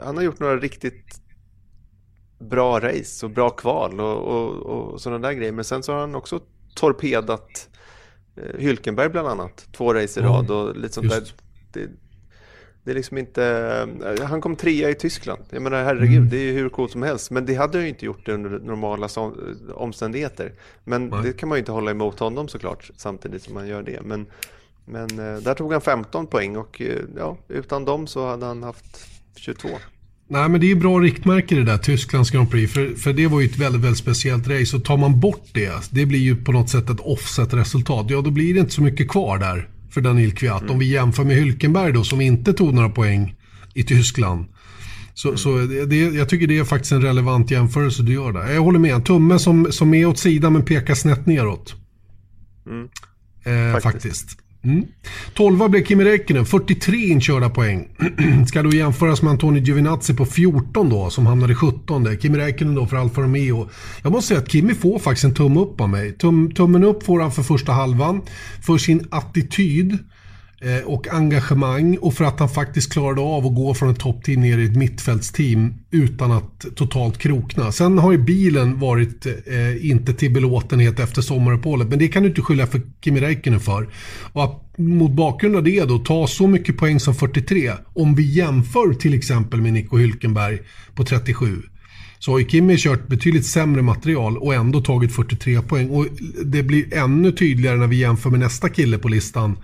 han har gjort några riktigt bra race och bra kval och, och, och sådana där grejer. Men sen så har han också torpedat eh, Hylkenberg bland annat. Två race i rad och lite sånt Just. där. Det, det är liksom inte... Eh, han kom trea i Tyskland. Jag menar herregud, mm. det är ju hur coolt som helst. Men det hade jag ju inte gjort under normala omständigheter. Men Nej. det kan man ju inte hålla emot honom såklart, samtidigt som man gör det. Men, men eh, där tog han 15 poäng och ja, utan dem så hade han haft 22. Nej, men det är bra riktmärke det där, Tysklands Grand Prix. För, för det var ju ett väldigt, väldigt speciellt race. Och tar man bort det, det blir ju på något sätt ett offset-resultat. Ja, då blir det inte så mycket kvar där för Daniel Kviat. Mm. Om vi jämför med Hülkenberg då, som inte tog några poäng i Tyskland. Så, mm. så det, jag tycker det är faktiskt en relevant jämförelse du gör där. Jag håller med. Tumme som, som är åt sidan men pekar snett neråt. Mm. Eh, faktiskt. faktiskt. Mm. 12 blev Kimi Räikkönen, 43 inkörda poäng. Ska då jämföras med Antonio Giovinazzi på 14 då, som hamnade 17. Kimi Räikkönen då för Alfa Romeo. Jag måste säga att Kimi får faktiskt en tumme upp av mig. Tum, tummen upp får han för första halvan, för sin attityd Eh, Eh, och engagemang och för att han faktiskt klarade av att gå från ett toppteam ner i ett mittfältsteam utan att totalt krokna. Sen har ju bilen varit eh, inte till belåtenhet efter sommaruppehållet men det kan du inte skylla för Kimi Räikkönen för. Och att mot bakgrund av det då ta så mycket poäng som 43 om vi jämför till exempel med Nico Hülkenberg på 37 så har ju Kimi kört betydligt sämre material och ändå tagit 43 poäng. Och det blir ännu tydligare när vi jämför med nästa kille på listan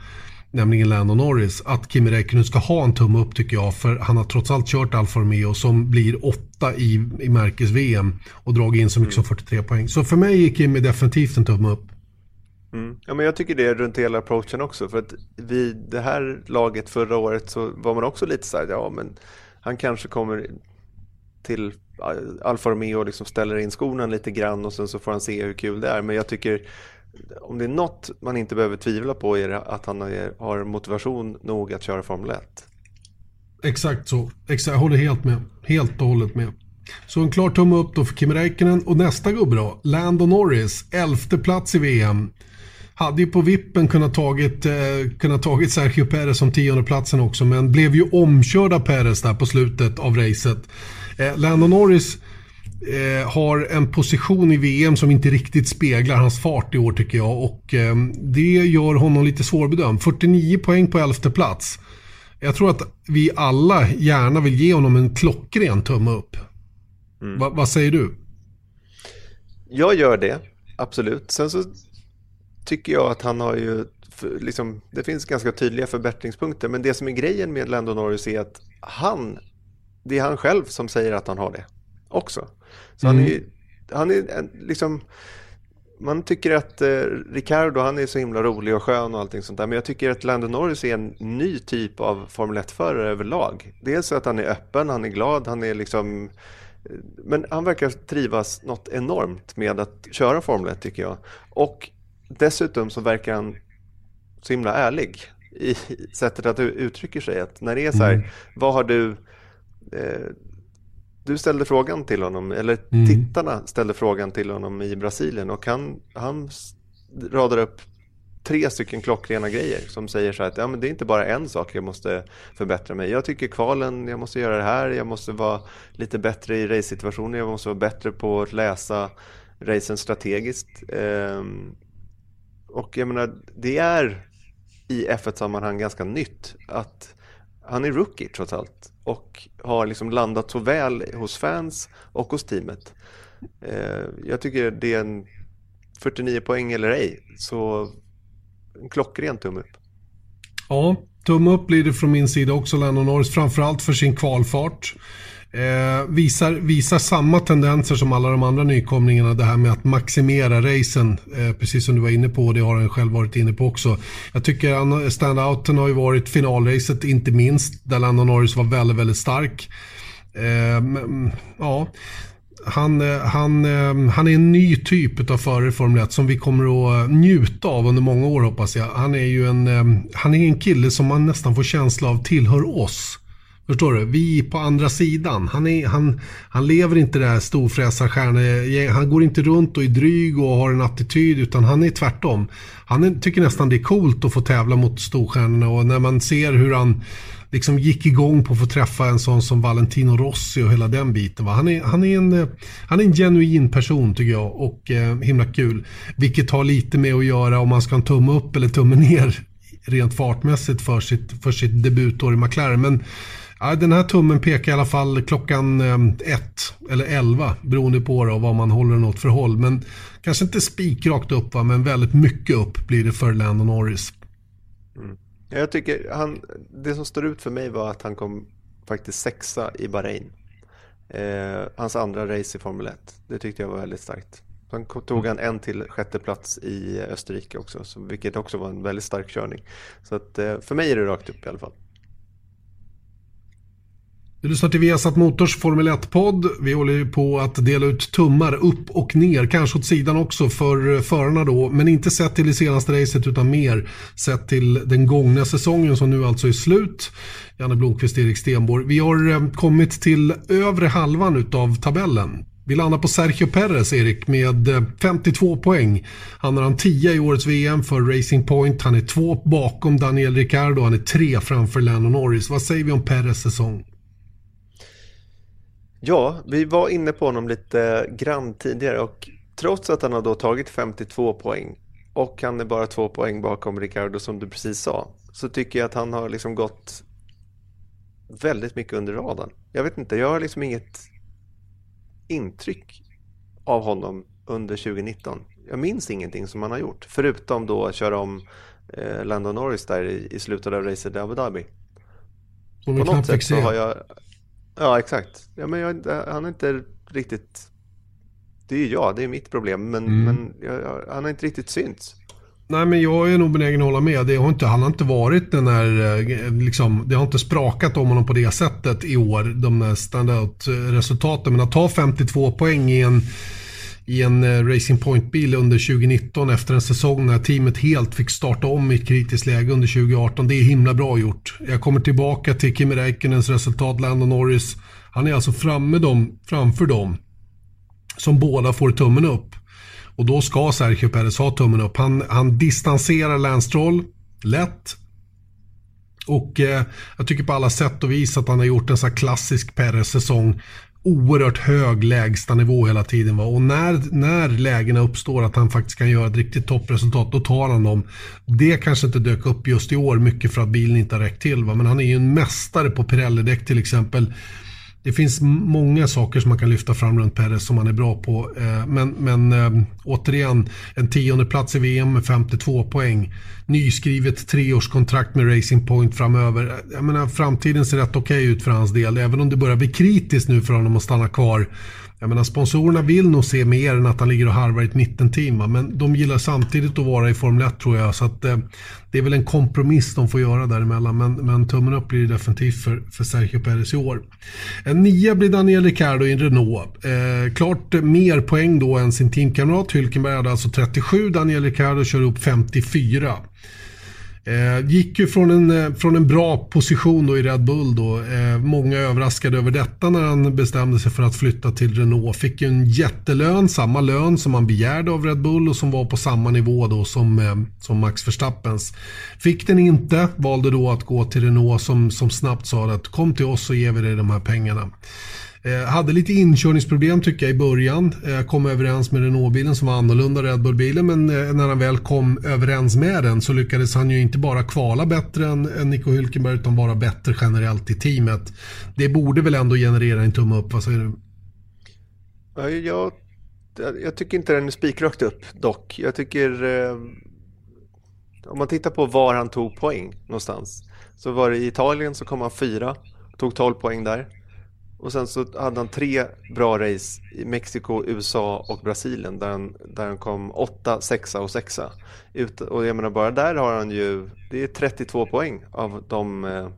nämligen Lando Norris, att Kimi Räikkönen ska ha en tumme upp tycker jag. För han har trots allt kört Alfa Romeo som blir åtta i, i märkes-VM och dragit in så mycket mm. som 43 poäng. Så för mig är Kimi definitivt en tumme upp. Mm. Ja, men jag tycker det är runt hela approachen också. För att vid det här laget förra året så var man också lite så här, ja men han kanske kommer till Alfa Romeo och liksom ställer in skorna lite grann och sen så får han se hur kul det är. Men jag tycker om det är något man inte behöver tvivla på är det att han har motivation nog att köra Formel 1. Exakt så. Exakt, jag håller helt med. Helt och hållet med. Så en klar tumme upp då för Kim Räikkönen. Och nästa gubbe då, Lando Norris, elfte plats i VM. Hade ju på vippen kunnat tagit, eh, kunnat tagit Sergio Perez som tionde platsen också, men blev ju omkörd av Perez där på slutet av racet. Eh, Lando Norris eh, har en position i VM som inte riktigt speglar hans fart i år tycker jag. Och eh, det gör honom lite svårbedömd. 49 poäng på elfte plats. Jag tror att vi alla gärna vill ge honom en klockren tumme upp. Mm. Va, vad säger du? Jag gör det, absolut. Sen så tycker jag att han har ju, liksom, det finns ganska tydliga förbättringspunkter. Men det som är grejen med Lando Norris är att han, det är han själv som säger att han har det också. Så mm. han är, han är liksom, man tycker att eh, Ricardo han är så himla rolig och skön och allting sånt där. Men jag tycker att Lando Norris är en ny typ av Formel 1-förare överlag. Dels att han är öppen, han är glad, han är liksom eh, men han verkar trivas något enormt med att köra Formel 1 tycker jag. Och dessutom så verkar han så himla ärlig i sättet att uttrycka sig. Att när det är så här, mm. vad har du eh, du ställde frågan till honom, eller mm. tittarna ställde frågan till honom i Brasilien och han, han radar upp tre stycken klockrena grejer som säger så här att ja, men det är inte bara en sak jag måste förbättra mig. Jag tycker kvalen, jag måste göra det här, jag måste vara lite bättre i race-situationer, jag måste vara bättre på att läsa racen strategiskt. Ehm, och jag menar, det är i F1-sammanhang ganska nytt att han är rookie trots allt och har liksom landat så väl hos fans och hos teamet. Eh, jag tycker det är en 49 poäng eller ej, så en klockren tumme upp. Ja, tumme upp blir det från min sida också, Lennon Norris, framförallt för sin kvalfart. Eh, visar, visar samma tendenser som alla de andra nykomlingarna. Det här med att maximera racen. Eh, precis som du var inne på. Och Det har han själv varit inne på också. Jag tycker standouten har ju varit finalracet inte minst. Där Lando Norris var väldigt, väldigt stark. Eh, men, mm, ja. Han, eh, han, eh, han är en ny typ av förare i Formel 1 som vi kommer att eh, njuta av under många år hoppas jag. Han är ju en, han är en kille som man nästan får känsla av tillhör oss. Förstår du? Vi på andra sidan. Han, är, han, han lever inte det här storfräsarstjärne. Han går inte runt och är dryg och har en attityd utan han är tvärtom. Han är, tycker nästan det är coolt att få tävla mot storstjärnorna och när man ser hur han liksom gick igång på att få träffa en sån som Valentino Rossi och hela den biten. Va? Han, är, han, är en, han är en genuin person tycker jag och eh, himla kul. Vilket har lite med att göra om man ska ha en tumme upp eller tumme ner rent fartmässigt för sitt, för sitt debutår i McLaren. Men ja, den här tummen pekar i alla fall klockan ehm, ett eller elva beroende på då, vad man håller den åt för håll. Men kanske inte spikrakt upp va? men väldigt mycket upp blir det för Landon Norris. Mm. Jag tycker han, det som står ut för mig var att han kom faktiskt sexa i Bahrain. Eh, hans andra race i Formel 1. Det tyckte jag var väldigt starkt. Sen tog han en till sjätte plats i Österrike också, så, vilket också var en väldigt stark körning. Så att, eh, för mig är det rakt upp i alla fall. Du lyssnar till Viasat Motors Formel 1-podd. Vi håller ju på att dela ut tummar upp och ner, kanske åt sidan också för förarna då. Men inte sett till det senaste racet utan mer sett till den gångna säsongen som nu alltså är slut. Janne Blomqvist, Erik Stenborg. Vi har eh, kommit till övre halvan utav tabellen. Vi landar på Sergio Perez, Erik, med eh, 52 poäng. Han har han 10 i årets VM för Racing Point. Han är två bakom Daniel Ricciardo. Han är tre framför Lando Norris. Vad säger vi om Perez säsong? Ja, vi var inne på honom lite grann tidigare och trots att han har då tagit 52 poäng och han är bara två poäng bakom Ricardo som du precis sa så tycker jag att han har liksom gått väldigt mycket under radarn. Jag vet inte, jag har liksom inget intryck av honom under 2019. Jag minns ingenting som han har gjort förutom då att köra om eh, Landon Norris där i, i slutet av racet i Abu Dhabi. På något sätt så har jag Ja, exakt. Ja, men jag, han är inte riktigt... Det är ju jag, det är mitt problem. Men, mm. men jag, han har inte riktigt synts. Nej, men jag är nog benägen att hålla med. Det har inte, han har inte varit den här, eh, liksom, det har inte sprakat om honom på det sättet i år. De standout-resultaten. Men att ta 52 poäng i en i en eh, Racing Point-bil under 2019 efter en säsong när teamet helt fick starta om i ett kritiskt läge under 2018. Det är himla bra gjort. Jag kommer tillbaka till Kimi Räikkönens resultat, Landon Norris. Han är alltså framme dem, framför dem som båda får tummen upp. Och då ska Sergio Perez ha tummen upp. Han, han distanserar Lance Stroll lätt. Och eh, jag tycker på alla sätt och vis att han har gjort en sån här klassisk Perez-säsong oerhört hög lägstanivå hela tiden. Va? Och när, när lägena uppstår att han faktiskt kan göra ett riktigt toppresultat, då tar han dem. Det kanske inte dök upp just i år, mycket för att bilen inte har räckt till. Va? Men han är ju en mästare på Pirelli-däck till exempel. Det finns många saker som man kan lyfta fram runt Perez som han är bra på. Eh, men, men eh, återigen, en tionde plats i VM med 52 poäng. Nyskrivet treårskontrakt med Racing Point framöver. Jag menar, framtiden ser rätt okej okay ut för hans del. Även om det börjar bli kritiskt nu för honom att stanna kvar jag menar, sponsorerna vill nog se mer än att han ligger och harvar i ett mittenteam. Men de gillar samtidigt att vara i Formel 1 tror jag. Så att, eh, det är väl en kompromiss de får göra däremellan. Men, men tummen upp blir det definitivt för, för Sergio Perez i år. En nia blir Daniel Ricciardo i en Renault. Eh, klart mer poäng då än sin teamkamrat. Hülkenberg hade alltså 37. Daniel Ricciardo kör upp 54. Eh, gick ju från en, eh, från en bra position då i Red Bull då. Eh, många överraskade över detta när han bestämde sig för att flytta till Renault. Fick ju en jättelön, samma lön som han begärde av Red Bull och som var på samma nivå då som, eh, som Max Verstappens. Fick den inte, valde då att gå till Renault som, som snabbt sa att kom till oss så ger vi dig de här pengarna. Eh, hade lite inkörningsproblem tycker jag i början. Eh, kom överens med Renault-bilen som var annorlunda Red Bull-bilen men eh, när han väl kom överens med den så lyckades han ju inte bara kvala bättre än, än Nico Hülkenberg utan vara bättre generellt i teamet. Det borde väl ändå generera en tumme upp, vad säger du? Ja, jag, jag tycker inte den är spikrakt upp dock. Jag tycker eh, om man tittar på var han tog poäng någonstans så var det i Italien så kom han fyra, tog 12 poäng där. Och sen så hade han tre bra race i Mexiko, USA och Brasilien där han, där han kom åtta, sexa och sexa. Ut, och jag menar bara där har han ju, det är 32 poäng av de eh,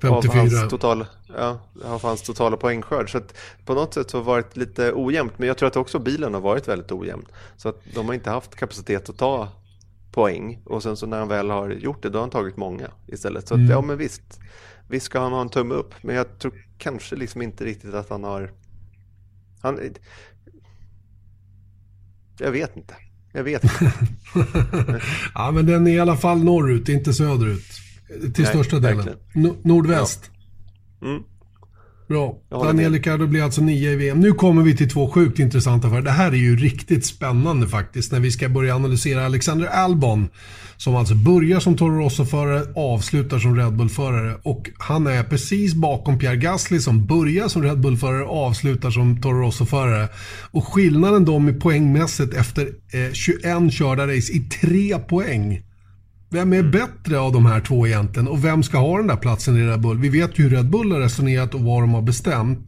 54. Eh, av hans, total, ja, av hans totala poängskörd. Så på något sätt så har det varit lite ojämnt. Men jag tror att också bilen har varit väldigt ojämn. Så att de har inte haft kapacitet att ta poäng och sen så när han väl har gjort det då har han tagit många istället. Så att, mm. ja men visst, visst ska han ha en tumme upp men jag tror kanske liksom inte riktigt att han har han, jag vet inte. Jag vet inte. ja, men den är i alla fall norrut, inte söderut. Till Nej, största delen. nordväst. Ja. Mm. Bra. Daniel Ricciardo blir alltså nio i VM. Nu kommer vi till två sjukt intressanta affärer. Det här är ju riktigt spännande faktiskt när vi ska börja analysera Alexander Albon. Som alltså börjar som Toro Rosso-förare, avslutar som Red Bull-förare. Och han är precis bakom Pierre Gasly som börjar som Red Bull-förare, avslutar som Toro Rosso-förare. Och skillnaden dem i poängmässigt efter eh, 21 körda race i tre poäng. Vem är bättre av de här två egentligen och vem ska ha den där platsen i Red Bull? Vi vet ju hur Red Bull har resonerat och vad de har bestämt.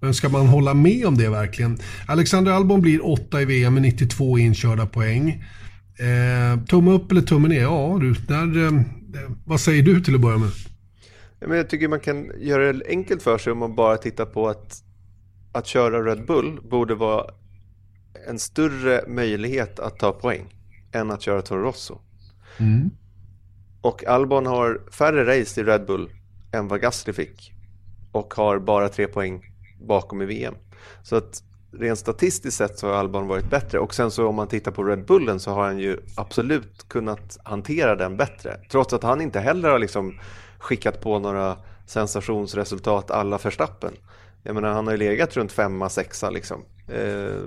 Men ska man hålla med om det verkligen? Alexander Albon blir åtta i VM med 92 inkörda poäng. Eh, tumme upp eller tumme ner? Ja du, där, eh, vad säger du till att börja med? jag tycker man kan göra det enkelt för sig om man bara tittar på att, att köra Red Bull borde vara en större möjlighet att ta poäng än att köra Toro Rosso. Mm. Och Albon har färre race i Red Bull än vad Gasly fick. Och har bara tre poäng bakom i VM. Så att rent statistiskt sett så har Albon varit bättre. Och sen så om man tittar på Red Bullen så har han ju absolut kunnat hantera den bättre. Trots att han inte heller har liksom skickat på några sensationsresultat alla förstappen. Jag menar han har ju legat runt femma, sexa liksom. Eh,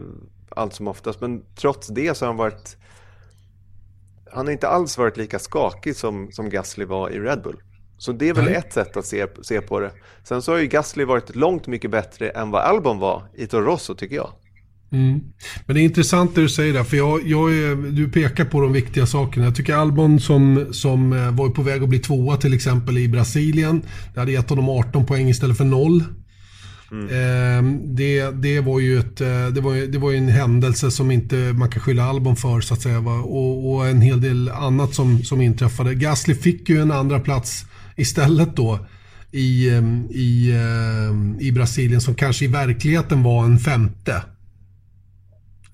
allt som oftast. Men trots det så har han varit han har inte alls varit lika skakig som, som Gasly var i Red Bull. Så det är väl ett sätt att se, se på det. Sen så har ju Gasly varit långt mycket bättre än vad Albon var i Toro Rosso tycker jag. Mm. Men det är intressant det du säger där, för jag, jag är, du pekar på de viktiga sakerna. Jag tycker Albon som, som eh, var på väg att bli tvåa till exempel i Brasilien, det hade gett honom 18 poäng istället för noll. Mm. Ehm, det, det, var ju ett, eh, det, var, det var en händelse som inte man kan skylla Albon för så att säga. Och, och, en hel del annat som, som inträffade. Gasly fick ju en andra plats istället då i, ehm, i, ehm, i Brasilien som kanske i verkligheten var en femte.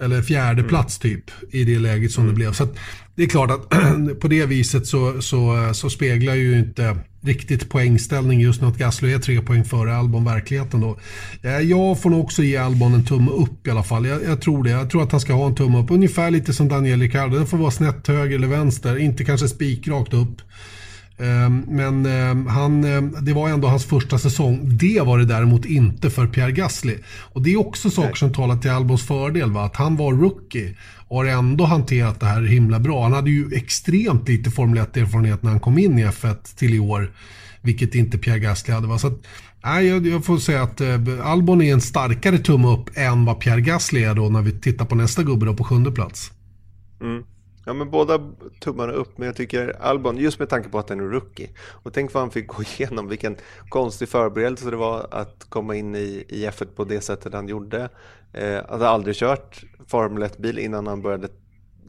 Eller fjärde mm. plats typ i det läget som mm. det blev. Så det är klart att på det viset så, så, så speglar ju inte riktigt poängställning just nu att Gasly är tre poäng före Albon verkligheten då. Jag får nog också ge Albon en tumme upp i alla fall. Jag, jag, tror det. Jag tror att han ska ha en tumme upp. Ungefär lite som Daniel Ricciardo. Den får vara snett höger eller vänster. Inte kanske spikrakt upp. Ehm, men ehm, han, ehm, det var ändå hans första säsong. Det var det däremot inte för Pierre Gasly. Och det är också saker som talar till Albons fördel. Va? Att han var rookie och har ändå hanterat det här himla bra. Han hade ju extremt lite Formel 1-erfarenhet när han kom in i F1 till i år. Vilket inte Pierre Gasly hade. Va? Så att, nej, jag, jag, får säga att eh, Albon är en starkare tumme upp än vad Pierre Gasly är då när vi tittar på nästa gubbe då på sjunde plats. Mm. Ja men båda tummarna upp men jag tycker Albon, just med tanke på att han är rookie. Och tänk vad han fick gå igenom, vilken konstig förberedelse det var att komma in i, i F1 på det sättet han gjorde. Eh, han hade aldrig kört Formel 1-bil innan han började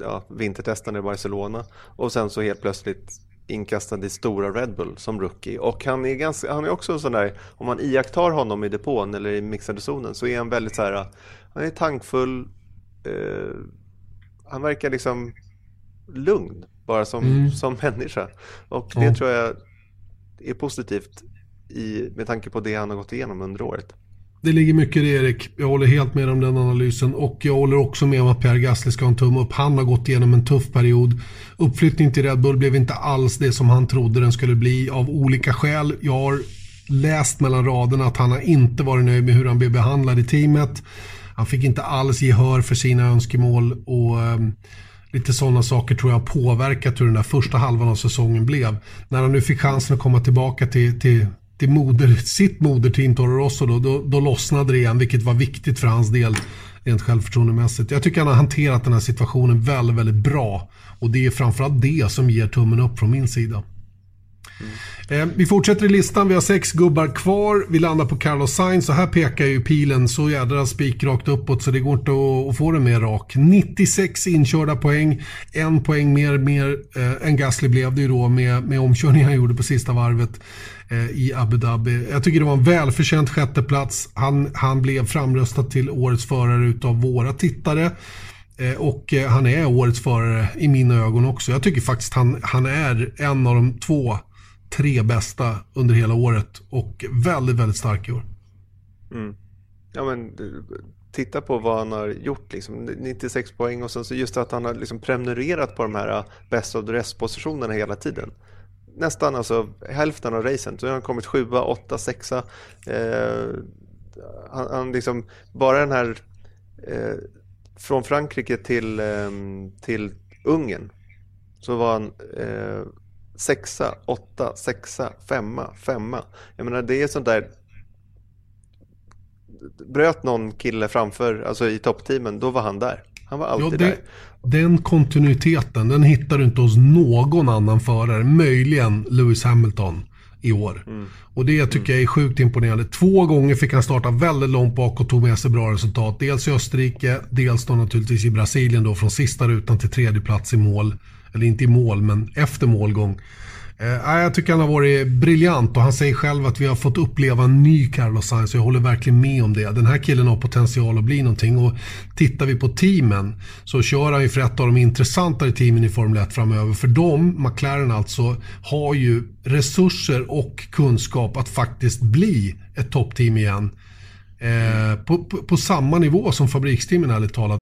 ja, vintertesta i Barcelona. Och sen så helt plötsligt inkastad i stora Red Bull som rookie. Och han är, ganska, han är också sån där, om man iakttar honom i depån eller i mixade zonen så är han väldigt så här, han är tankfull. Eh, han verkar liksom lugn bara som, mm. som människa. Och det ja. tror jag är positivt i, med tanke på det han har gått igenom under året. Det ligger mycket i det Erik. Jag håller helt med om den analysen. Och jag håller också med om att Per Gasly ska ha en tumme upp. Han har gått igenom en tuff period. Uppflyttning till Red Bull blev inte alls det som han trodde den skulle bli av olika skäl. Jag har läst mellan raderna att han har inte varit nöjd med hur han blev behandlad i teamet. Han fick inte alls gehör för sina önskemål. och... Lite sådana saker tror jag har påverkat hur den där första halvan av säsongen blev. När han nu fick chansen att komma tillbaka till, till, till moder, sitt moderteam Toro Rosso då, då, då lossnade det igen, vilket var viktigt för hans del rent självförtroendemässigt. Jag tycker han har hanterat den här situationen väldigt, väldigt bra. Och det är framförallt det som ger tummen upp från min sida. Mm. Eh, vi fortsätter i listan. Vi har sex gubbar kvar. Vi landar på Carlos Sainz. och här pekar ju pilen så jädra spikrakt uppåt så det går inte att, få den mer rak. 96 inkörda poäng. En poäng mer, mer eh, än Gasly blev det ju då med, med omkörningen han gjorde på sista varvet eh, i Abu Dhabi. Jag tycker det var en välförtjänt sjätteplats. Han, han blev framröstad till årets förare utav våra tittare. Eh, och eh, han är årets förare i mina ögon också. Jag tycker faktiskt han, han är en av de två, tre bästa under hela året. Och väldigt, väldigt stark i år. Mm. Ja, men titta på vad han har gjort. Liksom. 96 poäng och sen så just att han har liksom prenumererat på de här äh, best of the rest-positionerna hela tiden. Nästan alltså hälften av racen. Så har han kommit sjua, åtta, sexa. Eh, han, han liksom, bara den här eh, från Frankrike till, eh, till Ungern så var han eh, sexa, åtta, sexa, femma, femma. Jag menar det är sånt där bröt någon kille framför, alltså i toppteamen, då var han där. Han var alltid ja, det, där. Den kontinuiteten, den hittar du inte hos någon annan förare. Möjligen Lewis Hamilton i år. Mm. Och det tycker jag är sjukt imponerande. Två gånger fick han starta väldigt långt bak och tog med sig bra resultat. Dels i Österrike, dels då naturligtvis i Brasilien då från sista rutan till tredje plats i mål. Eller inte i mål, men efter målgång. Eh, jag tycker han har varit briljant och han säger själv att vi har fått uppleva en ny Carlos Sainz och jag håller verkligen med om det. Den här killen har potential att bli någonting och tittar vi på teamen så kör han ju för ett av de intressantare teamen i Formel 1 framöver. För de, McLaren alltså, har ju resurser och kunskap att faktiskt bli ett toppteam igen. Eh, på, på, på, samma nivå som fabriksteamen ärligt talat.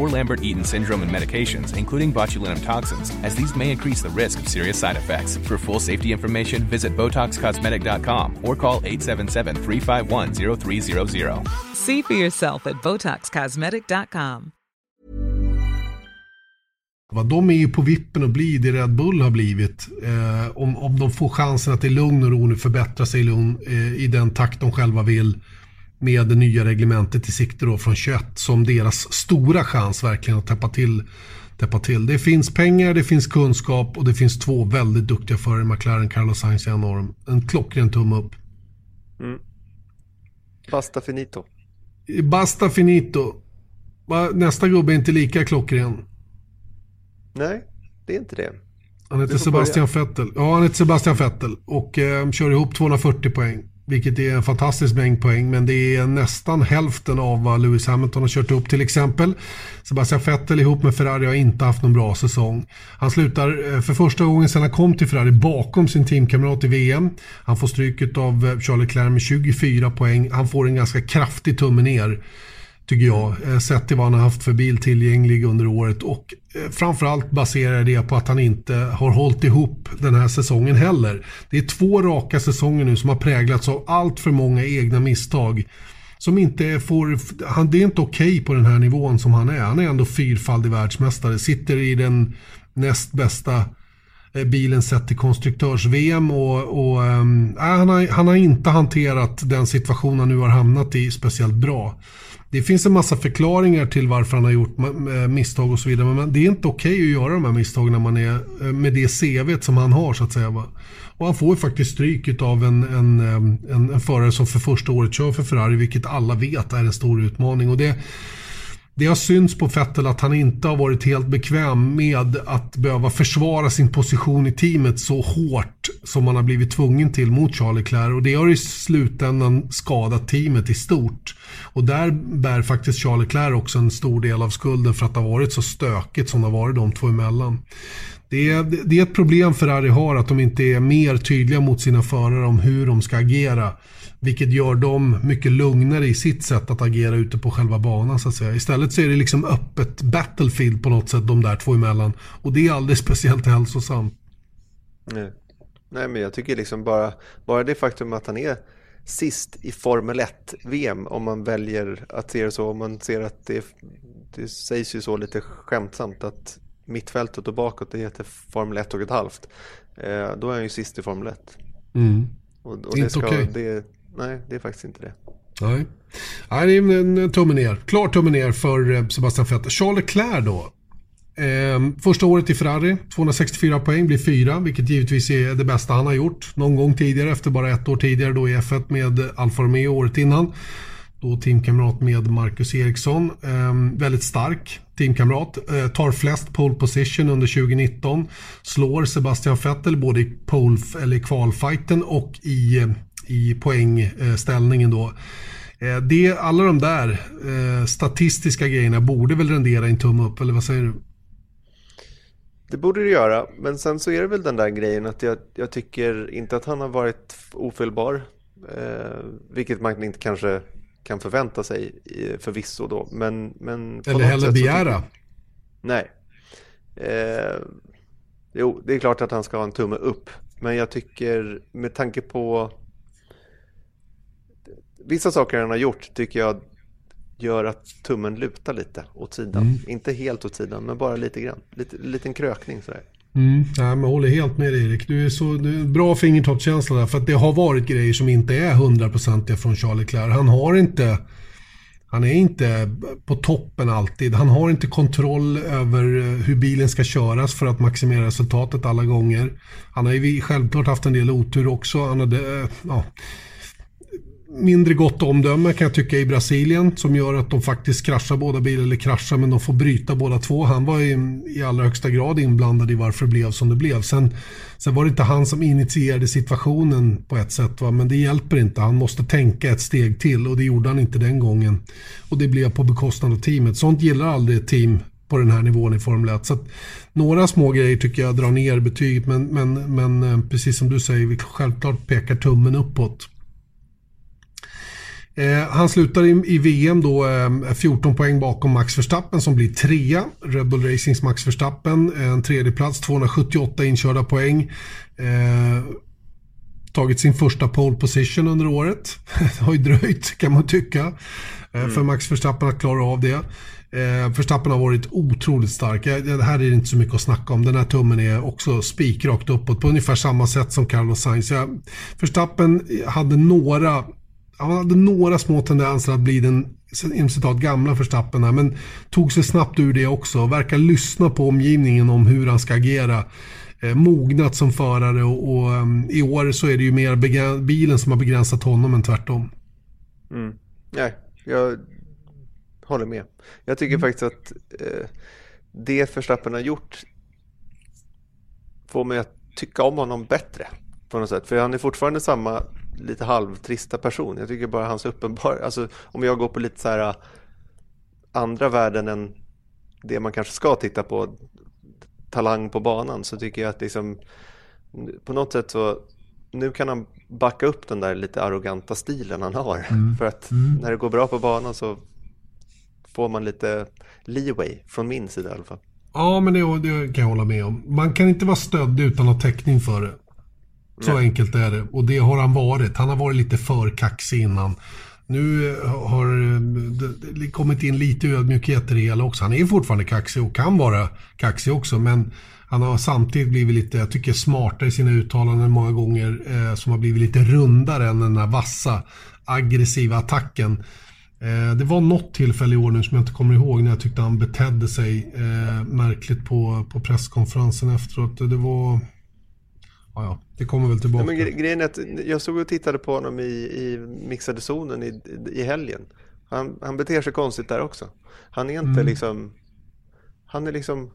or Lambert-Eaton syndrome and medications, including botulinum toxins, as these may increase the risk of serious side effects. For full safety information, visit BotoxCosmetic.com or call 877-351-0300. See for yourself at BotoxCosmetic.com. De är ju på vippen att bli det Red Bull har blivit. Eh, om, om de får chansen att i lugn och ro nu förbättra sig i, lugn, eh, i den takt de själva vill med det nya reglementet i sikte då från 21 som deras stora chans verkligen att täppa till, täppa till. Det finns pengar, det finns kunskap och det finns två väldigt duktiga förare. McLaren, Carlos Sainz en av dem. En klockren tumme upp. Mm. Basta finito. Basta finito. Nästa gubbe är inte lika klockren. Nej, det är inte det. Han heter Sebastian börja. Vettel. Ja, han heter Sebastian Vettel och eh, kör ihop 240 poäng. Vilket är en fantastisk mängd poäng, men det är nästan hälften av vad Lewis Hamilton har kört upp till exempel. Sebastian Vettel ihop med Ferrari har inte haft någon bra säsong. Han slutar eh, för första gången sedan han kom till Ferrari bakom sin teamkamrat i VM. Han får stryket av Charlie Charles Leclerc med 24 poäng. Han får en ganska kraftig tumme ner tycker jag. Eh, sett till vad han har haft för bil tillgänglig under året och eh, framförallt baserar det på att han inte har hållit ihop den här säsongen heller. Det är två raka säsonger nu som har präglats av allt för många egna misstag. Som inte får, han, det är inte okej okay på den här nivån som han är. Han är ändå fyrfaldig världsmästare, sitter i den näst bästa eh, bilen sett till konstruktörs-VM och, och äh, han, har, han har inte hanterat den situation han nu har hamnat i speciellt bra. Det finns en massa förklaringar till varför han har gjort eh, misstag och så vidare. Men det är inte okej okay att göra de här misstagen när man är eh, med det CV som han har så att säga. Va? Och han får ju faktiskt stryk av en, en, eh, en, en förare som för första året kör för Ferrari, vilket alla vet är en stor utmaning. Och det, det har synts på Vettel att han inte har varit helt bekväm med att behöva försvara sin position i teamet så hårt som man har blivit tvungen till mot Charlie Leclerc och det har i slutändan skadat teamet i stort. Och där bär faktiskt Charlie Leclerc också en stor del av skulden för att det har varit så stökigt som det har varit de två emellan. Det är, det är ett problem Ferrari har att de inte är mer tydliga mot sina förare om hur de ska agera. Vilket gör dem mycket lugnare i sitt sätt att agera ute på själva banan så att säga. Istället så är det liksom öppet battlefield på något sätt de där två emellan. Och det är aldrig speciellt hälsosamt. Nej. Nej men jag tycker liksom bara, bara det faktum att han är sist i Formel 1-VM om man väljer att se det så. Om man ser att det, det sägs ju så lite skämtsamt att mittfältet och bakåt det heter Formel 1 och ett halvt. Eh, då är han ju sist i Formel 1. Mm. Och, och det ska, okej. det, nej, det är faktiskt inte det. Nej. Nej, det är en, tumme ner. Klar tumme ner för eh, Sebastian Vettel. Charles Leclerc då. Eh, första året i Ferrari, 264 poäng, blir fyra, vilket givetvis är det bästa han har gjort. Någon gång tidigare, efter bara ett år tidigare då i F1 med Alfa Romeo året innan. Då teamkamrat med Marcus Eriksson. Eh, väldigt stark teamkamrat. Eh, tar flest pole position under 2019. Slår Sebastian Vettel både i, pole, eller i kvalfighten och i, eh, i poängställningen då. Eh, Det, alla de där eh, statistiska grejerna borde väl rendera en tumme upp, eller vad säger du? Det borde det göra, men sen så är det väl den där grejen att jag, jag tycker inte att han har varit ofelbar. Eh, vilket man inte kanske kan förvänta sig i- förvisso då. Men, men Eller heller begära. Nej. Eh, jo, det är klart att han ska ha en tumme upp. Men jag tycker med tanke på vissa saker han har gjort tycker jag gör att tummen lutar lite åt sidan. Mm. Inte helt åt sidan, men bara lite grann. Lite, liten krökning sådär. Mm, nej, men jag håller helt med dig Erik. Du är så du är bra fingertoppskänsla där. För att det har varit grejer som inte är hundraprocentiga från Charles Leclerc. Han har inte... Han är inte på toppen alltid. Han har inte kontroll över eh, hur bilen ska köras för att maximera resultatet alla gånger. Han har ju självklart haft en del otur också. Han hade, eh, ja, mindre gott omdöme kan jag tycka i Brasilien som gör att de faktiskt kraschar båda bilar, eller kraschar men de får bryta båda två. Han var i, i allra högsta grad inblandad i varför det blev som det blev. Sen, sen var det inte han som initierade situationen på ett sätt va? men det hjälper inte. Han måste tänka ett steg till och det gjorde han inte den gången. Och det blev på bekostnad av teamet. Sånt gillar aldrig ett team på den här nivån i Formel 1. Så att några små grejer tycker jag drar ner betyget men, men, men eh, precis som du säger, vi självklart pekar tummen uppåt. Eh, han slutar i, i VM då eh, 14 poäng bakom Max Verstappen som blir trea. Red Bull Racings Max Verstappen, eh, en tredje plats 278 inkörda poäng. Eh, tagit sin första pole position under året. det har ju dröjt kan man tycka eh, för Max Verstappen att klara av det. Eh, Verstappen har varit otroligt stark. Det här är det inte så mycket att snacka om. Den här tummen är också spikrakt uppåt på ungefär samma sätt som Carlos Sainz. Jag, Verstappen hade några han hade några små tendenser att bli den inom citat, gamla Verstappen här, men tog sig snabbt ur det också. Verkar lyssna på omgivningen om hur han ska agera. Eh, mognat som förare och, och em, i år så är det ju mer bilen som har begränsat honom än tvärtom. Mm. Nej, jag håller med. Jag tycker faktiskt att eh, det Verstappen har gjort får mig att tycka om honom bättre på något sätt. För han är fortfarande samma lite halvtrista person. Jag tycker bara hans uppenbar, alltså om jag går på lite så här äh, andra värden än det man kanske ska titta på, talang på banan, så tycker jag att liksom på något sätt så nu kan han backa upp den där lite arroganta stilen han har. För att när det går bra på banan så får man lite leeway från min sida i alla fall. Ja, men det, det kan jag hålla med om. Man kan inte vara stödd utan att ha täckning för det. Så enkelt är det. Och det har han varit. Han har varit lite för kaxig innan. Nu eh, har eh, det- det kommit in lite ödmjukhet i det hela också. Han är fortfarande kaxig och kan vara kaxig också. Men han har samtidigt blivit lite, jag tycker, smartare i sina uttalanden många gånger. Eh, som har blivit lite rundare än den där vassa, aggressiva attacken. Eh, det var något tillfälle i år nu som jag inte kommer ihåg när jag tyckte han betedde sig eh, märkligt på, på presskonferensen efteråt. Det var... Ja, ja, det kommer väl tillbaka. men gre- grejen är att jag såg och tittade på honom i, i mixade zonen i, i helgen. Han, han beter sig konstigt där också. Han är inte liksom... Han är liksom...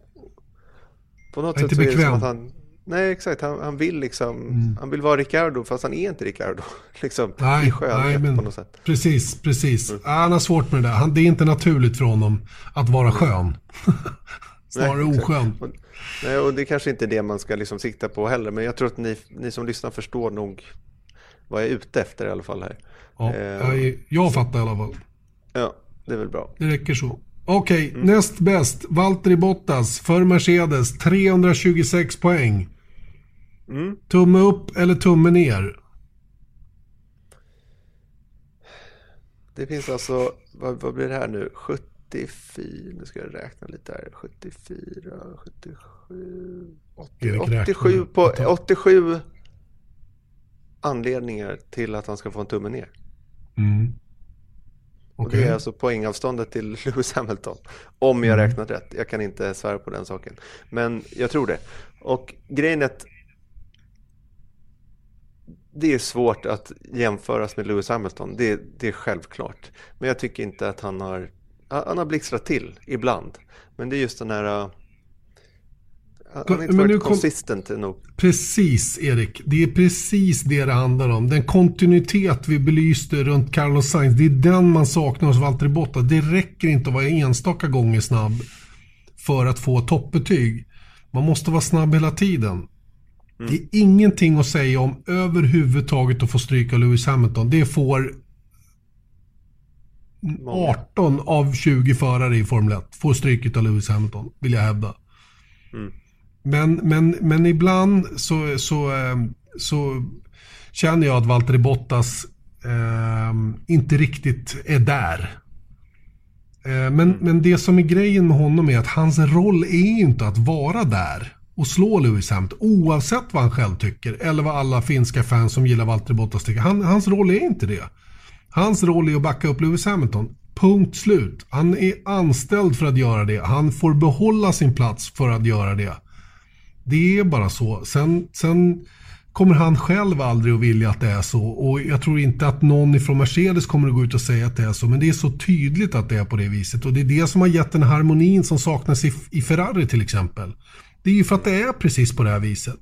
På något sätt så är det som bekväm. att han... Nej, exakt. Han, han vill liksom... Mm. Han vill vara Ricardo fast han är inte Ricardo. liksom Nej, i skönhet nej, men- på något sätt. Precis, precis. Ja, han har svårt med det där. Han, det är inte naturligt för honom att vara skön. Snarare Nej, oskön. Nej, och det är kanske inte det man ska liksom sikta på heller. Men jag tror att ni, ni som lyssnar förstår nog vad jag är ute efter i alla fall här. Ja, Eh, jag, jag fattar i alla fall. Ja, det är väl bra. Det räcker så. Okej, Mm. näst bäst. Valtteri Bottas för Mercedes. 326 poäng. Mm. Tumme upp eller tumme ner? Det finns alltså, vad, vad blir det här nu? 74, nu ska jag räkna lite här. 74, 77, 80, 87, på, 87 anledningar till att han ska få en tumme ner. Mm. Och det är alltså poängavståndet till Lewis Hamilton. Om jag mm. räknat rätt. Jag kan inte svära på den saken. Men jag tror det. Och grejen är att det är svårt att jämföras med Lewis Hamilton. Det, det är självklart. Men jag tycker inte att han har... Han har blixtrat till ibland. Men det är just den här han har inte varit konsistent kom... nog. Precis, Erik. Det är precis det det handlar om. Den kontinuitet vi belyste runt Carlos Sainz, det är den man saknar hos Valtteri Bottas. Det räcker inte att vara enstaka gånger snabb för att få toppbetyg. Man måste vara snabb hela tiden. Mm. Det är ingenting att säga om överhuvudtaget att få stryka Lewis Hamilton. Det får 18 av 20 förare i Formel 1 får stryket av Lewis Hamilton, vill jag hävda. Mm. Men, men, men ibland så, så, ehm, så känner jag att Valtteri Bottas eh, inte riktigt är där. Eh, men, mm. men det som är grejen med honom är att hans roll är inte att vara där och slå Lewis Hamilton oavsett vad han själv tycker eller vad alla finska fans som gillar Valtteri Bottas tycker. Han, hans roll är inte det. Hans roll är att backa upp Lewis Hamilton. Punkt slut. Han är anställd för att göra det. Han får behålla sin plats för att göra det. Det är bara så. Sen, sen kommer han själv aldrig att vilja att det är så. Och jag tror inte att någon ifrån Mercedes kommer att gå ut och säga att det är så. Men det är så tydligt att det är på det viset. Och det är det som har gett den harmonin som saknas i, i Ferrari till exempel. Det är ju för att det är precis på det här viset.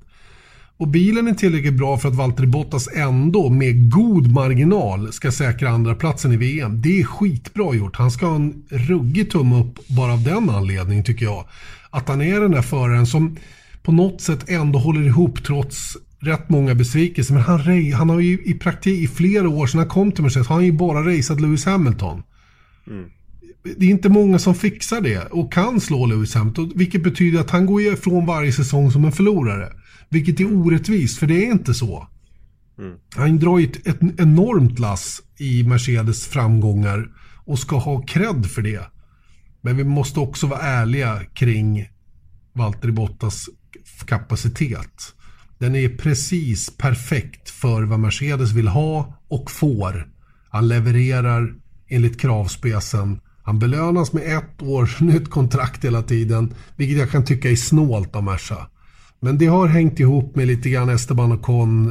Och bilen är tillräckligt bra för att Valtteri Bottas ändå med god marginal ska säkra andra platsen i VM. Det är skitbra gjort. Han ska ha en ruggig tumme upp bara av den anledningen tycker jag. Att han är den där föraren som på något sätt ändå håller ihop trots rätt många besvikelser. Men han, han har ju i praktik i flera år sedan han kom till Mercedes har han ju bara raceat Lewis Hamilton. Mm. Det är inte många som fixar det och kan slå Lewis Hamilton. Vilket betyder att han går ifrån varje säsong som en förlorare. Vilket är orättvist, för det är inte så. Mm. Han drar ett, ett enormt lass i Mercedes framgångar och ska ha cred för det. Men vi måste också vara ärliga kring Valtteri Bottas kapacitet. Den är precis perfekt för vad Mercedes vill ha och får. Han levererar enligt kravspecen. Han belönas med ett års nytt kontrakt hela tiden, vilket jag kan tycka är snålt av Merca. Men det har hängt ihop med lite grann Esteban och Con,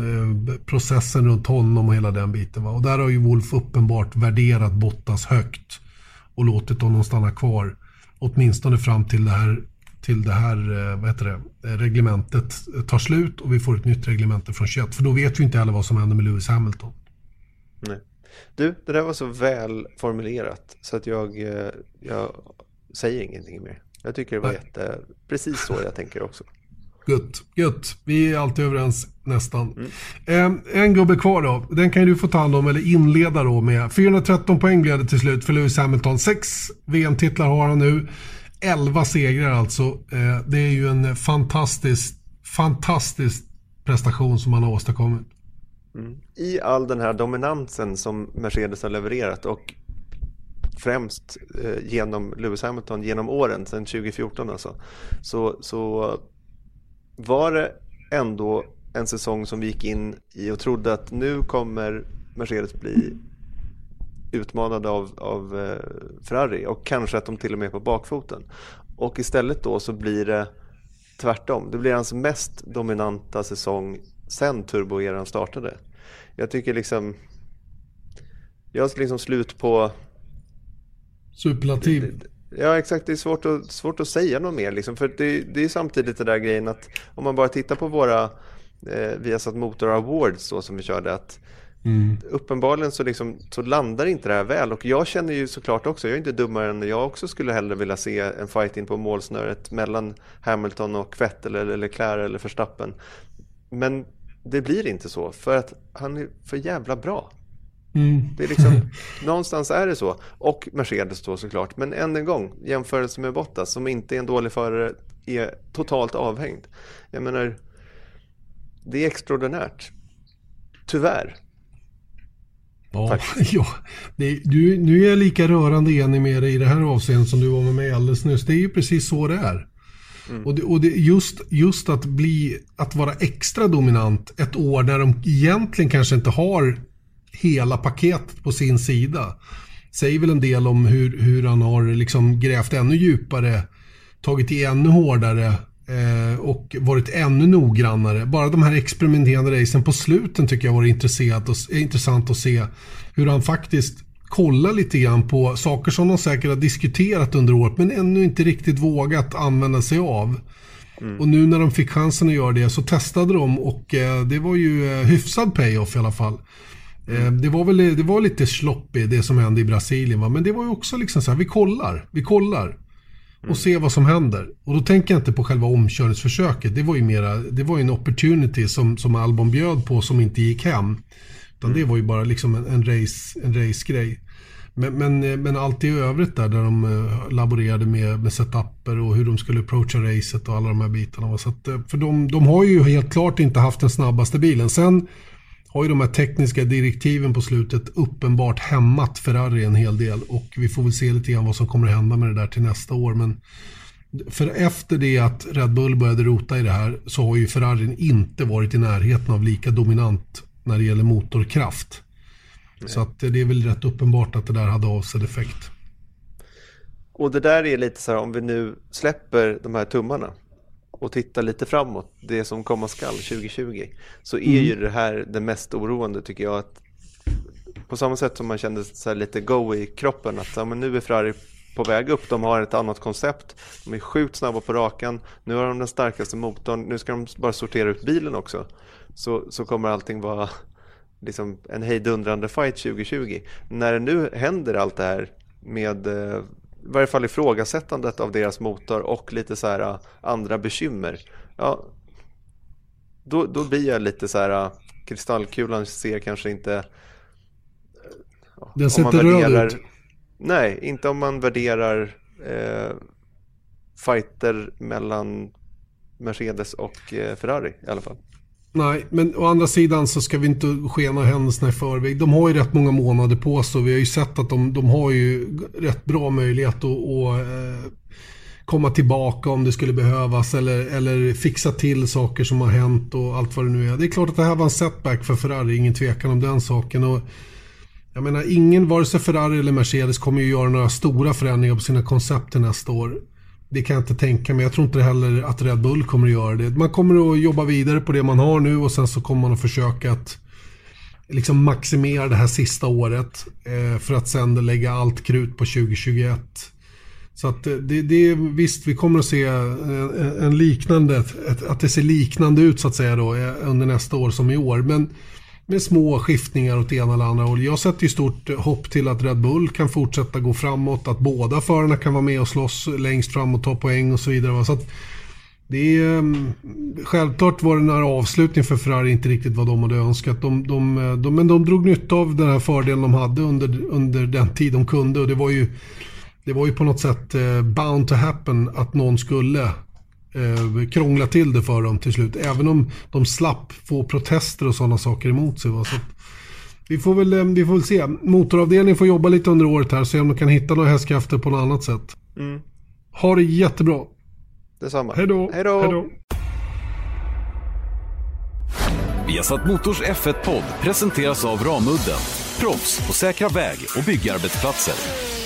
eh, processen runt honom och hela den biten. Va? Och där har ju Wolf uppenbart värderat Bottas högt och låtit honom stanna kvar. Åtminstone fram till det här till det här eh, vad heter det, eh, reglementet tar slut och vi får ett nytt reglemente från 21. För då vet vi inte heller vad som händer med Lewis Hamilton. Nej. Du, det där var så väl formulerat så att jag, jag säger ingenting mer. Jag tycker det var jätte, precis så jag tänker också. Gött, gött. Vi är alltid överens nästan. Mm. en gubbe kvar då. Den kan ju du få ta hand om eller inleda då med. 413 poäng blev det till slut för Lewis Hamilton. Sex VM-titlar har han nu. 11 segrar alltså. Eh, det är ju en fantastisk, fantastisk prestation som han har åstadkommit. Mm. I all den här dominansen som Mercedes har levererat och främst eh, genom Lewis Hamilton genom åren, sedan 2014 alltså, så, så var det ändå en säsong som vi gick in i och trodde att nu kommer Mercedes bli utmanade av, av eh, Ferrari och kanske att de till och med är på bakfoten. Och istället då så blir det tvärtom. Det blir hans mest dominanta säsong sen turboeran startade. Jag tycker liksom... Jag har liksom slut på... Superlativ. Ja exakt, det är svårt att, svårt att säga något mer liksom. För det, det är samtidigt den där grejen att om man bara tittar på våra eh, Viasat Motor Awards då, som vi körde. att Mm. Uppenbarligen så, liksom, så landar inte det här väl och jag känner ju såklart också, jag är inte dummare än jag också skulle hellre vilja se en fight in på målsnöret mellan Hamilton och Vettel eller Leclerc eller Verstappen. Men det blir inte så för att han är för jävla bra. Mm. Det är liksom, någonstans är det så. Och Mercedes då såklart. Men än en gång, jämförelse med Bottas som inte är en dålig förare är totalt avhängd. Jag menar, det är extraordinärt. Tyvärr. Ja, ja det, du, nu är jag lika rörande enig med dig i det här avseendet som du var med mig alldeles nyss. Det är ju precis så det är. Mm. Och, det, och det, just, just att bli, att vara extra dominant ett år där de egentligen kanske inte har hela paketet på sin sida. Säger väl en del om hur, hur han har liksom grävt ännu djupare, tagit i ännu hårdare eh, och varit ännu noggrannare. Bara de här experimenterande racen på sluten tycker jag var intressant att se hur han faktiskt kollar lite grann på saker som de säkert har diskuterat under året men ännu inte riktigt vågat använda sig av. Mm. Och nu när de fick chansen att göra det så testade de och eh, det var ju eh, hyfsad payoff i alla fall. Eh, det var väl det var lite sloppy det som hände i Brasilien va? men det var ju också liksom så här, vi kollar, vi kollar. Och mm. ser vad som händer. Och då tänker jag inte på själva omkörningsförsöket. Det var ju mera, det var ju en opportunity som, som Albon bjöd på som inte gick hem. Utan mm. det var ju bara liksom en, en race, en race-grej. Men, men, men allt i övrigt där, där de eh, laborerade med, med setuper och hur de skulle approacha racet och alla de här bitarna. Så att, eh, för de, de har ju helt klart inte haft den snabbaste bilen. Sen har ju de här tekniska direktiven på slutet uppenbart hämmat Ferrari en hel del och vi får väl se lite grann vad som kommer att hända med det där till nästa år. Men för efter det att Red Bull började rota i det här så har ju Ferrari inte varit i närheten av lika dominant när det gäller motorkraft. Nej. Så att det är väl rätt uppenbart att det där hade avsedd effekt. Och det där är lite så här om vi nu släpper de här tummarna och tittar lite framåt, det som komma skall 2020, så är mm. ju det här det mest oroande tycker jag. att På samma sätt som man kände så lite go i kroppen, att ja, men nu är Ferrari på väg upp, de har ett annat koncept, de är sjukt snabba på rakan, nu har de den starkaste motorn, nu ska de bara sortera ut bilen också. Så, så kommer allting vara liksom en hejdundrande fight 2020. När det nu händer allt det här med eh, i varje fall ifrågasättandet av deras motor och lite så här äh, andra bekymmer. Ja, då, då blir jag lite så här, äh, kristallkulan ser kanske inte... Äh, Den ser inte röd ut. Nej, inte om man värderar eh, fighter mellan Mercedes och Ferrari i alla fall. Nej, men å andra sidan så ska vi inte skena händelserna i förväg. De har ju rätt många månader på sig och vi har ju sett att de, de har ju rätt bra möjlighet att, att eh, komma tillbaka om det skulle behövas eller, eller fixa till saker som har hänt och allt vad det nu är. Det är klart att det här var en setback för Ferrari, ingen tvekan om den saken. Och jag menar, ingen, vare sig Ferrari eller Mercedes kommer ju göra några stora förändringar på sina koncept till nästa år. Det kan jag inte tänka mig. Jag tror inte heller att Red Bull kommer att göra det. Man kommer att jobba vidare på det man har nu och sen så kommer man att försöka att liksom maximera det här sista året. Eh, för att sen lägga allt krut på 2021. Så att eh, det, det visst, vi kommer att se eh, en, liknande, att det ser liknande ut så att säga då eh, under nästa år som i år. Men med små skiftningar åt ena eller andra hållet. Jag sätter ju stort hopp till att Red Bull kan fortsätta gå framåt, att båda förarna kan vara med och slåss längst fram och ta poäng och så vidare. Så det är, ehm, självklart var den här avslutningen för Ferrari inte riktigt vad de hade önskat. De, de, de, men de drog nytta av den här fördelen de hade under, under den tid de kunde. Och det var ju, det var ju på något sätt eh, bound to happen att någon skulle eh, krångla till det för dem till slut. Även om de slapp få protester och sådana saker emot sig. Va? Så vi, får väl, eh, vi får väl se. Motoravdelningen får jobba lite under året här. Se om de kan hitta några hästkrafter på något annat sätt. Mm. Ha det jättebra. Detsamma. Hej då. Hej då. Vi har satt Motors F1-podd presenteras av Ramudden. Proffs på säkra väg och byggarbetsplatser.